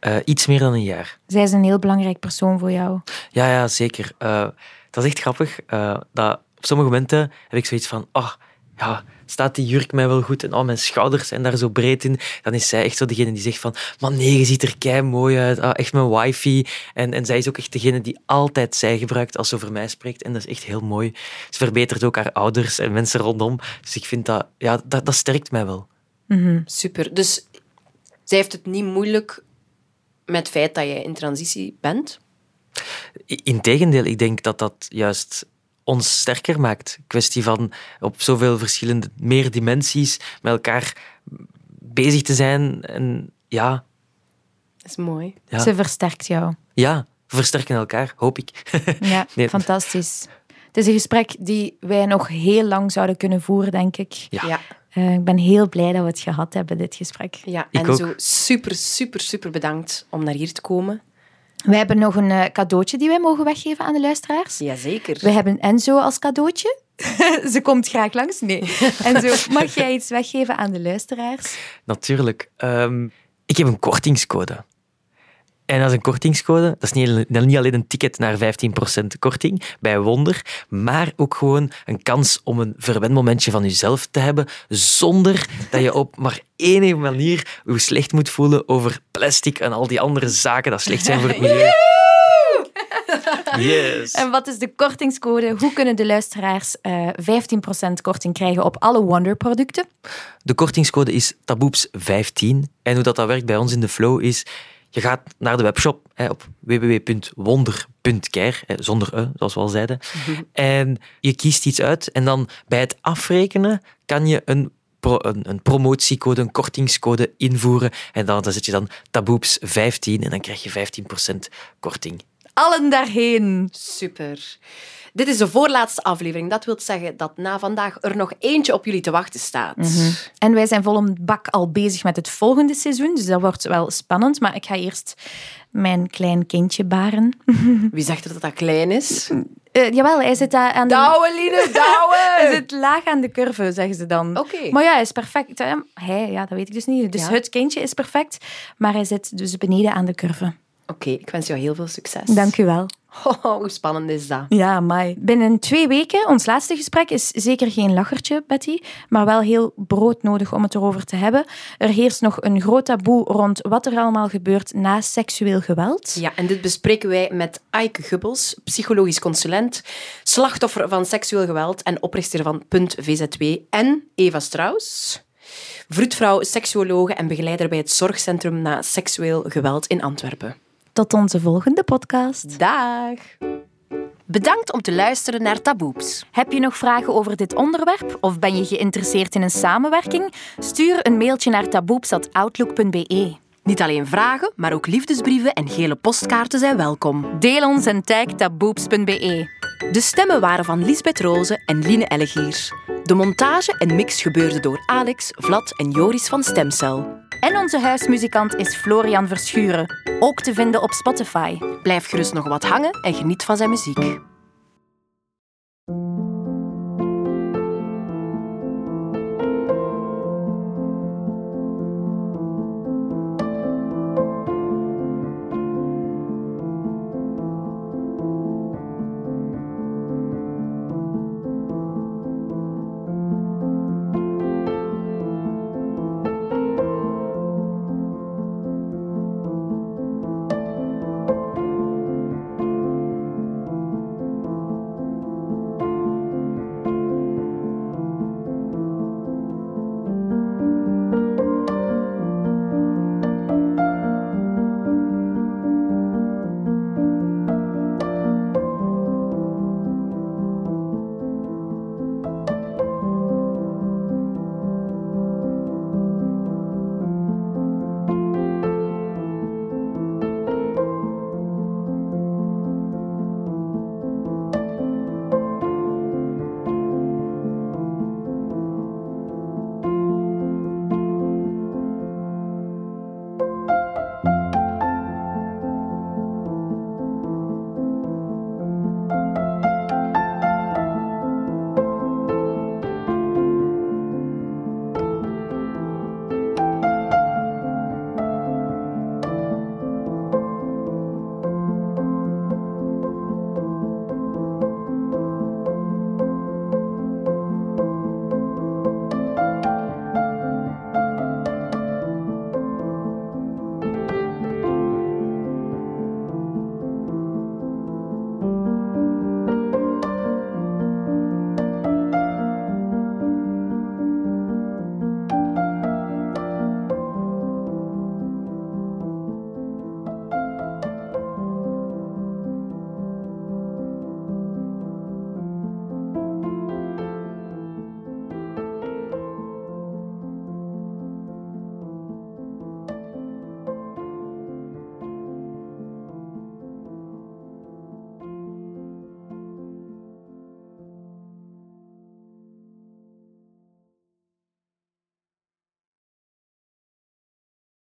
Eh, iets meer dan een jaar. Zij is een heel belangrijk persoon voor jou. Ja, ja zeker. Eh, dat is echt grappig. eh, dat op sommige momenten heb ik zoiets van, oh, ja, staat die jurk mij wel goed en oh, mijn schouders zijn daar zo breed in. Dan is zij echt zo degene die zegt van, man nee, je ziet er kei mooi uit. Ah, echt mijn wifi. En, en zij is ook echt degene die altijd zij gebruikt als ze over mij spreekt. En dat is echt heel mooi. Ze verbetert ook haar ouders en mensen rondom. Dus ik vind dat, ja, dat, dat sterkt mij wel. Super. Dus zij heeft het niet moeilijk met het feit dat je in transitie bent. Integendeel, ik denk dat dat juist ons sterker maakt. Kwestie van op zoveel verschillende, meer dimensies met elkaar bezig te zijn. En ja, Dat is mooi. Ja. Ze versterkt jou. ja we versterken elkaar, hoop ik. Ja, Nee. fantastisch. Het is een gesprek die wij nog heel lang zouden kunnen voeren, denk ik. Ja. Ja. Eh, ik ben heel blij dat we het gehad hebben, dit gesprek. ja. Ik En ook. zo super, super, super bedankt om naar hier te komen. We hebben nog een eh, cadeautje die wij mogen weggeven aan de luisteraars. Jazeker. We hebben Enzo als cadeautje. Ze komt graag langs. Nee. Enzo, mag jij iets weggeven aan de luisteraars? Natuurlijk. Ehm, ik heb een kortingscode. En dat is een kortingscode. Dat is niet, niet alleen een ticket naar 15% korting bij Wonder, maar ook gewoon een kans om een verwendmomentje van jezelf te hebben, zonder dat je op maar één manier je slecht moet voelen over plastic en al die andere zaken dat slecht zijn voor het milieu. Yes. En wat is de kortingscode? Hoe kunnen de luisteraars uh, 15% korting krijgen op alle Wonder-producten? De kortingscode is taboeps15. En hoe dat, dat werkt bij ons in de flow is... Je gaat naar de webshop hè, op www.wonder.care, zonder e, zoals we al zeiden. En je kiest iets uit. En dan bij het afrekenen kan je een een, een, promotiecode, een kortingscode invoeren. En dan, dan zet je dan taboeps15 en dan krijg je 15% korting. Allen daarheen. Super. Dit is de voorlaatste aflevering. Dat wil zeggen dat na vandaag er nog eentje op jullie te wachten staat. Mhm. En wij zijn vol een bak al bezig met het volgende seizoen, dus dat wordt wel spannend. Maar ik ga eerst mijn klein kindje baren. Wie zegt dat dat klein is? Uh, jawel, hij zit daar aan de... Douwe, Line, douwe! hij zit laag aan de curve, zeggen ze dan. Oké. Maar ja, hij is perfect. Hij, ja, dat weet ik dus niet. Dus het kindje is perfect, maar hij zit dus beneden aan de curve. Oké, ik wens jou heel veel succes. Dank u wel. Oh, hoe spannend is dat? Ja, maar binnen twee weken, ons laatste gesprek, is zeker geen lachertje, Betty, maar wel heel broodnodig om het erover te hebben. Er heerst nog een groot taboe rond wat er allemaal gebeurt na seksueel geweld. Ja, en dit bespreken wij met Aike Gubbels, psychologisch consulent, slachtoffer van seksueel geweld en oprichter van Punt VZW, en Eva Strauss, vroedvrouw, seksuologe en begeleider bij het Zorgcentrum na seksueel geweld in Antwerpen. Tot onze volgende podcast. Dag! Bedankt om te luisteren naar Taboeps. Heb je nog vragen over dit onderwerp of ben je geïnteresseerd in een samenwerking? Stuur een mailtje naar taboeps.outlook.be. Niet alleen vragen, maar ook liefdesbrieven en gele postkaarten zijn welkom. Deel ons en tag taboeps.be. De stemmen waren van Lisbeth Roze en Line Ellegier. De montage en mix gebeurde door Alex, Vlad en Joris van Stemcel. En onze huismuzikant is Florian Verschuren, ook te vinden op Spotify. Blijf gerust nog wat hangen en geniet van zijn muziek.